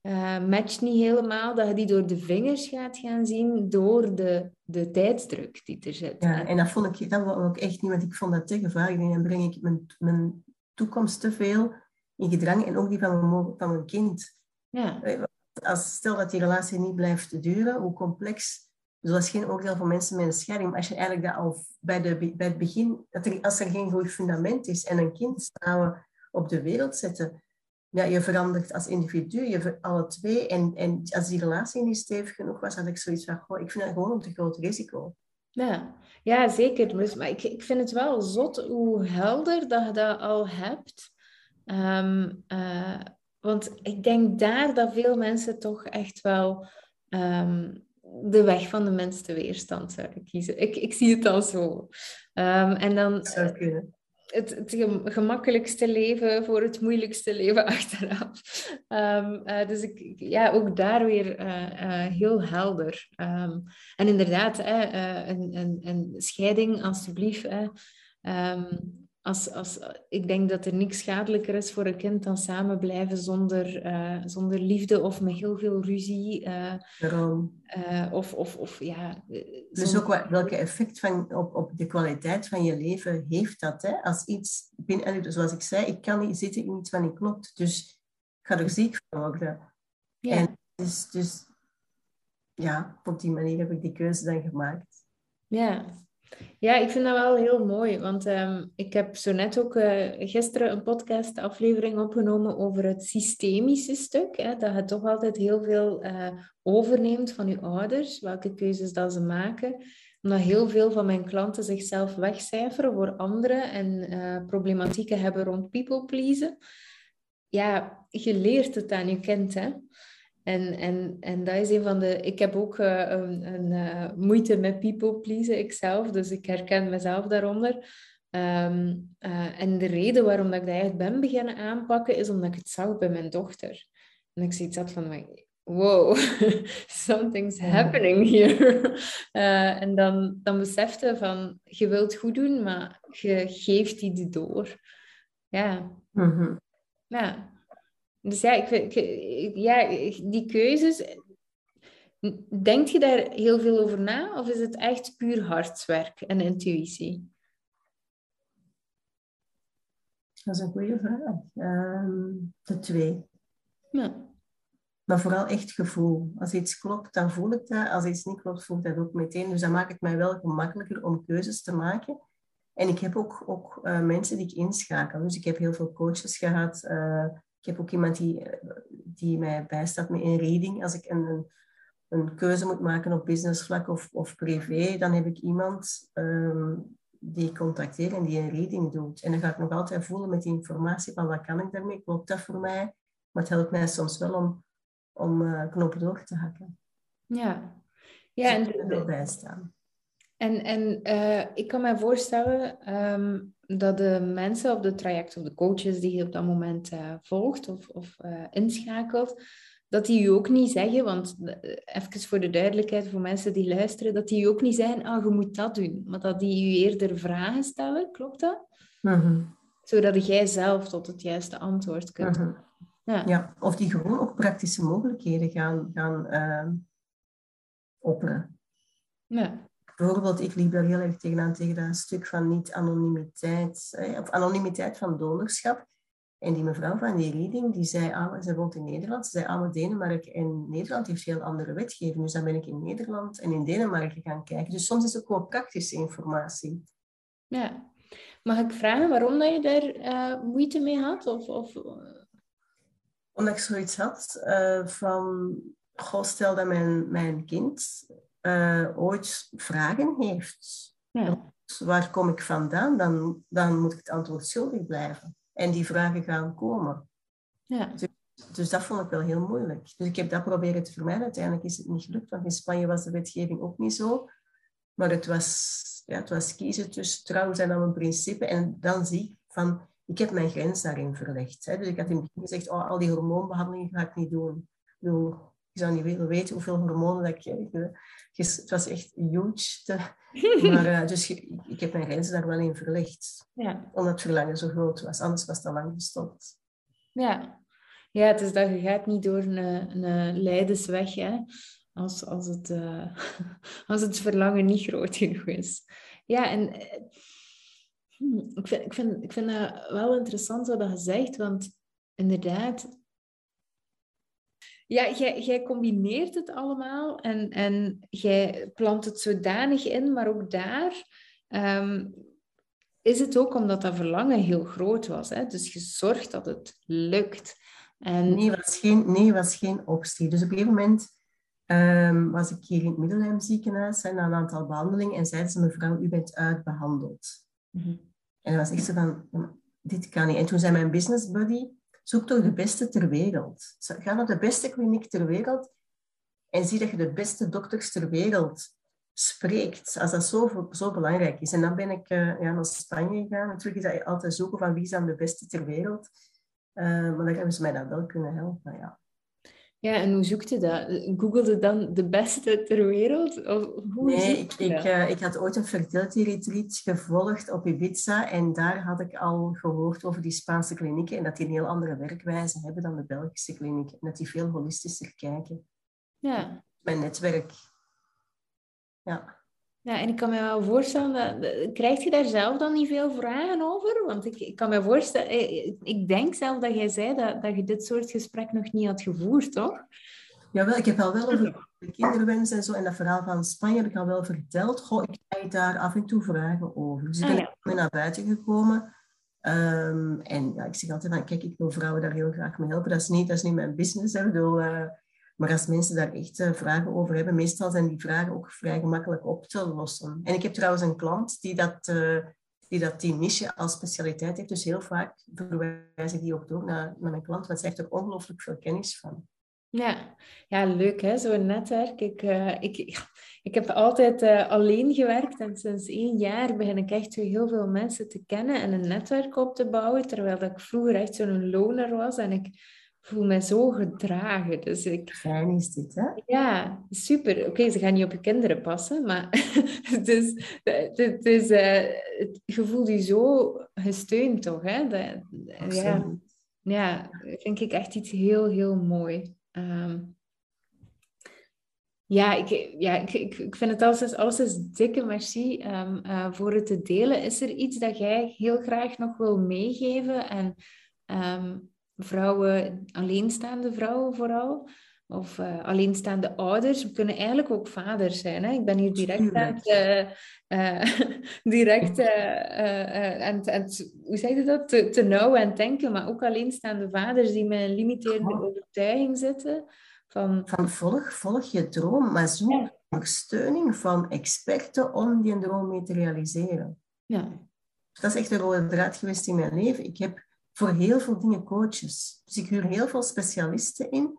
eh matcht niet helemaal, dat je die door de vingers gaat gaan zien door de, de tijdsdruk die er zit. Ja, en dat vond ik, dat wou ik echt niet, want ik vond dat te gevaarlijk. En dan breng ik mijn, mijn toekomst te veel in gedrang en ook die van mijn, mo- van mijn kind. Ja, Als, stel dat die relatie niet blijft duren, hoe complex, zoals geen oordeel voor mensen met een scheiding, maar als je eigenlijk dat al bij, de, bij het begin, dat er, als er geen goed fundament is en een kind samen op de wereld zetten, ja, je verandert als individu, je alle twee. En, en als die relatie niet stevig genoeg was, had ik zoiets van, goh, ik vind dat gewoon een te groot risico. ja. ja zeker. Dus, maar ik, ik vind het wel zot hoe helder dat je dat al hebt. Ehm, eh, want ik denk daar dat veel mensen toch echt wel ehm, de weg van de minste weerstand zouden kiezen. Ik, ik zie het al zo. Ehm, en dan zou kunnen. het, het gem- gemakkelijkste leven voor het moeilijkste leven achteraf. Ehm, eh, dus ik, ik- ja, ook daar weer eh, eh, heel helder. Ehm, en inderdaad, hè, eh, een, een, een scheiding, alstublieft. Hè. Als, als, ik denk dat er niks schadelijker is voor een kind dan samen blijven zonder, eh, zonder liefde of met heel veel ruzie. eh, of, of, of ja... Dus zonder- ook wat, welke effect van, op, op de kwaliteit van je leven heeft dat? Hè? Als iets, binnen, en zoals ik zei, ik kan niet zitten in iets wat niet klopt. Dus ik ga er ziek van worden. ja. En dus, dus ja, op die manier heb ik die keuze dan gemaakt. Ja. Ja, ik vind dat wel heel mooi. Want ehm, ik heb zo net ook eh, gisteren een podcastaflevering opgenomen over het systemische stuk. Hè, dat je toch altijd heel veel eh, overneemt van je ouders, welke keuzes dat ze maken. Omdat heel veel van mijn klanten zichzelf wegcijferen voor anderen en eh, problematieken hebben rond people pleasen. Ja, je leert het aan je kind, hè. En, en, en dat is een van de... Ik heb ook eh, een, een eh, moeite met people pleasen, ikzelf. Dus ik herken mezelf daaronder. Ehm, eh, en de reden waarom dat ik dat echt ben beginnen aanpakken, is omdat ik het zag bij mijn dochter. En ik zoiets had van, wow, something's happening here. En dan, dan besefte van, je wilt goed doen, maar je geeft die door. Ja, Mhm. ja. Dus ja, ik, vind- ik, ik- ja, die keuzes. Denk je daar heel veel over na? Of is het echt puur hartswerk en intuïtie? Dat is een goede vraag. Ehm, de twee. Ja. Maar vooral echt gevoel. Als iets klopt, dan voel ik dat. Als iets niet klopt, voel ik dat ook meteen. Dus dat maakt het mij wel gemakkelijker om keuzes te maken. En ik heb ook, ook eh, mensen die ik inschakel. Dus ik heb heel veel coaches gehad. Eh, ik heb ook iemand die, eh, die mij bijstaat met een reading. Als ik een, een, keuze moet maken op businessvlak of, of privé, dan heb ik iemand ehm, die ik contacteer en die een reading doet. En dan ga ik nog altijd voelen met die informatie van wat kan ik daarmee? Klopt dat voor mij? Maar het helpt mij soms wel om, om eh, knoppen door te hakken. Ja. Ja, en Dus bijstaan. En, en eh, ik kan me voorstellen ehm, dat de mensen op het traject, of de coaches die je op dat moment eh, volgt of, of eh, inschakelt, dat die u ook niet zeggen, want eh, even voor de duidelijkheid voor mensen die luisteren, dat die u ook niet zeggen, ah, je moet dat doen, maar dat die u eerder vragen stellen, klopt dat? Mhm, Zodat jij zelf tot het juiste antwoord kunt. mhm. Ja. Ja, of die gewoon ook praktische mogelijkheden gaan, gaan opperen. Ja. Bijvoorbeeld, ik liep daar heel erg tegenaan tegen dat stuk van niet-anonimiteit, eh, of anonimiteit van donorschap. En die mevrouw van die reading, die zei, ah, ze woont in Nederland, ze zei, ah, maar Denemarken en Nederland heeft heel andere wetgeving. Dus dan ben ik in Nederland en in Denemarken gaan kijken. Dus soms is het ook gewoon praktische informatie. ja. Mag ik vragen waarom dat je daar eh, moeite mee had? Of, of... Omdat ik zoiets had uh, van, goh, stel dat mijn, mijn kind uh, ooit vragen heeft. Ja. Waar kom ik vandaan? Dan, dan moet ik het antwoord schuldig blijven. En die vragen gaan komen. Ja. Dus, dus, dat vond ik wel heel moeilijk. Dus ik heb dat proberen te vermijden. Uiteindelijk is het niet gelukt, want in Spanje was de wetgeving ook niet zo. Maar het was, ja, het was kiezen tussen trouw zijn aan een principe. En dan zie ik van, ik heb mijn grens daarin verlegd. Hè. Dus ik had in het begin gezegd, oh, al die hormoonbehandelingen ga ik niet doen. Ik, je zou niet willen weten hoeveel hormonen dat ik kreeg. Het was echt huge. Te, maar, uh, dus ik heb mijn grenzen daar wel in verlegd. Ja. Omdat het verlangen zo groot was. Anders was al lang gestopt. Ja. Ja, het is dat je gaat niet door een, een leidensweg. Hè? Als, als, het, uh, als het verlangen niet groot genoeg is. Ja, en eh, hmm, ik, vind, ik, vind, ik vind dat wel interessant wat je zegt, want inderdaad, ja, jij, jij combineert het allemaal en, en jij plant het zodanig in, maar ook daar ehm, is het ook omdat dat verlangen heel groot was. Hè? Dus je zorgt dat het lukt. En... Nee, was geen, nee, was geen optie. Dus op een gegeven moment um, was ik hier in het Middelheim ziekenhuis na een aantal behandelingen en zeiden ze, mevrouw, u bent uitbehandeld. Mm -hmm. En dat was echt zo van, dit kan niet. En toen zei mijn business buddy, zoek toch de beste ter wereld. Ga naar de beste kliniek ter wereld en zie dat je de beste dokters ter wereld spreekt. Als dat zo, zo belangrijk is. En dan ben ik uh, ja, naar Spanje gegaan. Natuurlijk is dat altijd zoeken van wie is dan de beste ter wereld. Uh, maar dan hebben ze mij dat wel kunnen helpen, ja. Ja, en hoe zoekte dat? Googelde dan de beste ter wereld? Of hoe nee, ik, ik, uh, ik had ooit een fertility retreat gevolgd op Ibiza en daar had ik al gehoord over die Spaanse klinieken en dat die een heel andere werkwijze hebben dan de Belgische klinieken. En dat die veel holistischer kijken. Ja. Mijn netwerk. Ja. Ja, en ik kan me wel voorstellen, dat, krijg je daar zelf dan niet veel vragen over? Want ik, ik kan me voorstellen, eh, ik denk zelf dat jij zei dat, dat je dit soort gesprek nog niet had gevoerd, toch? Jawel, ik heb al wel over de kinderwens en zo en dat verhaal van Spanje heb ik al wel verteld. Goh, ik krijg daar af en toe vragen over. Dus ik ben ah, naar buiten gekomen. Um, en ja, ik zeg altijd van, kijk, ik wil vrouwen daar heel graag mee helpen. Dat is niet, dat is niet mijn business. Hè. Bedoel, uh, maar als mensen daar echt uh, vragen over hebben, meestal zijn die vragen ook vrij gemakkelijk op te lossen. En ik heb trouwens een klant die dat, uh, die, dat die niche als specialiteit heeft. Dus heel vaak verwijs ik die ook door naar, naar mijn klant, want zij heeft er ongelooflijk veel kennis van. Ja, ja leuk hè, zo'n netwerk. Ik, uh, ik, ik heb altijd alleen gewerkt en sinds één jaar begin ik echt heel veel mensen te kennen en een netwerk op te bouwen, terwijl ik vroeger echt zo'n loner was en ik voel me zo gedragen. Dus ik... Fijn is dit, hè? Ja, super. Oké, ze gaan niet op je kinderen passen, maar het is, het is, uh, je voelt je zo gesteund, toch? Hè? Dat, ja, ja, vind ik echt iets heel, heel mooi. Um, ja, ik, ja ik, ik, vind het alles, alles is dikke merci um, uh, voor het te delen. Is er iets dat jij heel graag nog wil meegeven? En um, vrouwen, alleenstaande vrouwen vooral, of uh, alleenstaande ouders, we kunnen eigenlijk ook vaders zijn. Hè? Ik ben hier direct aan het, uh, direct aan, aan, hoe zeg je dat, te, te nauw aan denken, maar ook alleenstaande vaders die met een limiterende oh. overtuiging zitten. Van, van volg, volg je droom, maar zoek ja. ondersteuning van experten om die droom mee te realiseren. Ja. Dat is echt een rode draad geweest in mijn leven. Ik heb voor heel veel dingen coaches. Dus ik huur heel veel specialisten in.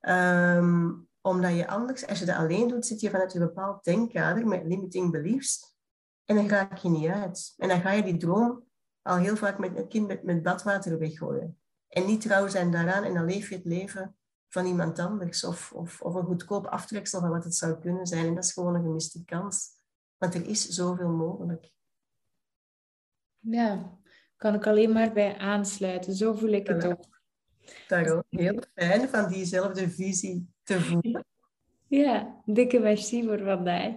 Um, omdat je anders, als je dat alleen doet, zit je vanuit een bepaald denkkader met limiting beliefs. En dan raak je niet uit. En dan ga je die droom al heel vaak met een kind met, met badwater weggooien. En niet trouw zijn daaraan en dan leef je het leven van iemand anders. Of, of, of een goedkoop aftreksel van wat het zou kunnen zijn. En dat is gewoon een gemiste kans. Want er is zoveel mogelijk. Ja, kan ik alleen maar bij aansluiten. Zo voel ik het ook. Daarom heel fijn van diezelfde visie te voelen. Ja, dikke merci voor vandaag.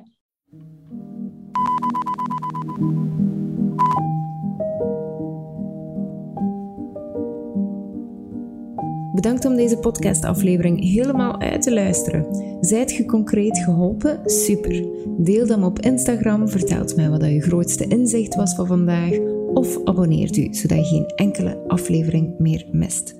Bedankt om deze podcastaflevering helemaal uit te luisteren. Zijt je concreet geholpen? Super. Deel dan op Instagram, vertelt mij wat je grootste inzicht was van vandaag of abonneert u zodat je geen enkele aflevering meer mist.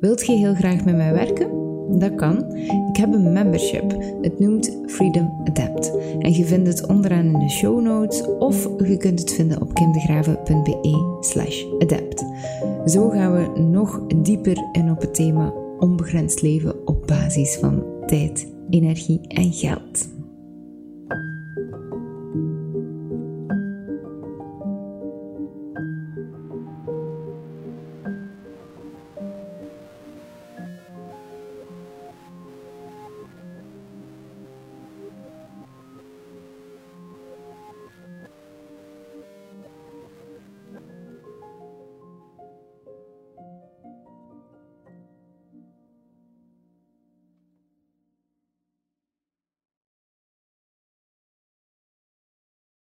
Wilt je heel graag met mij werken? Dat kan. Ik heb een membership. Het noemt Freedom Adapt. En je vindt het onderaan in de show notes of je kunt het vinden op kimdegraven.be slash adapt. Zo gaan we nog dieper in op het thema onbegrensd leven op basis van tijd, energie en geld.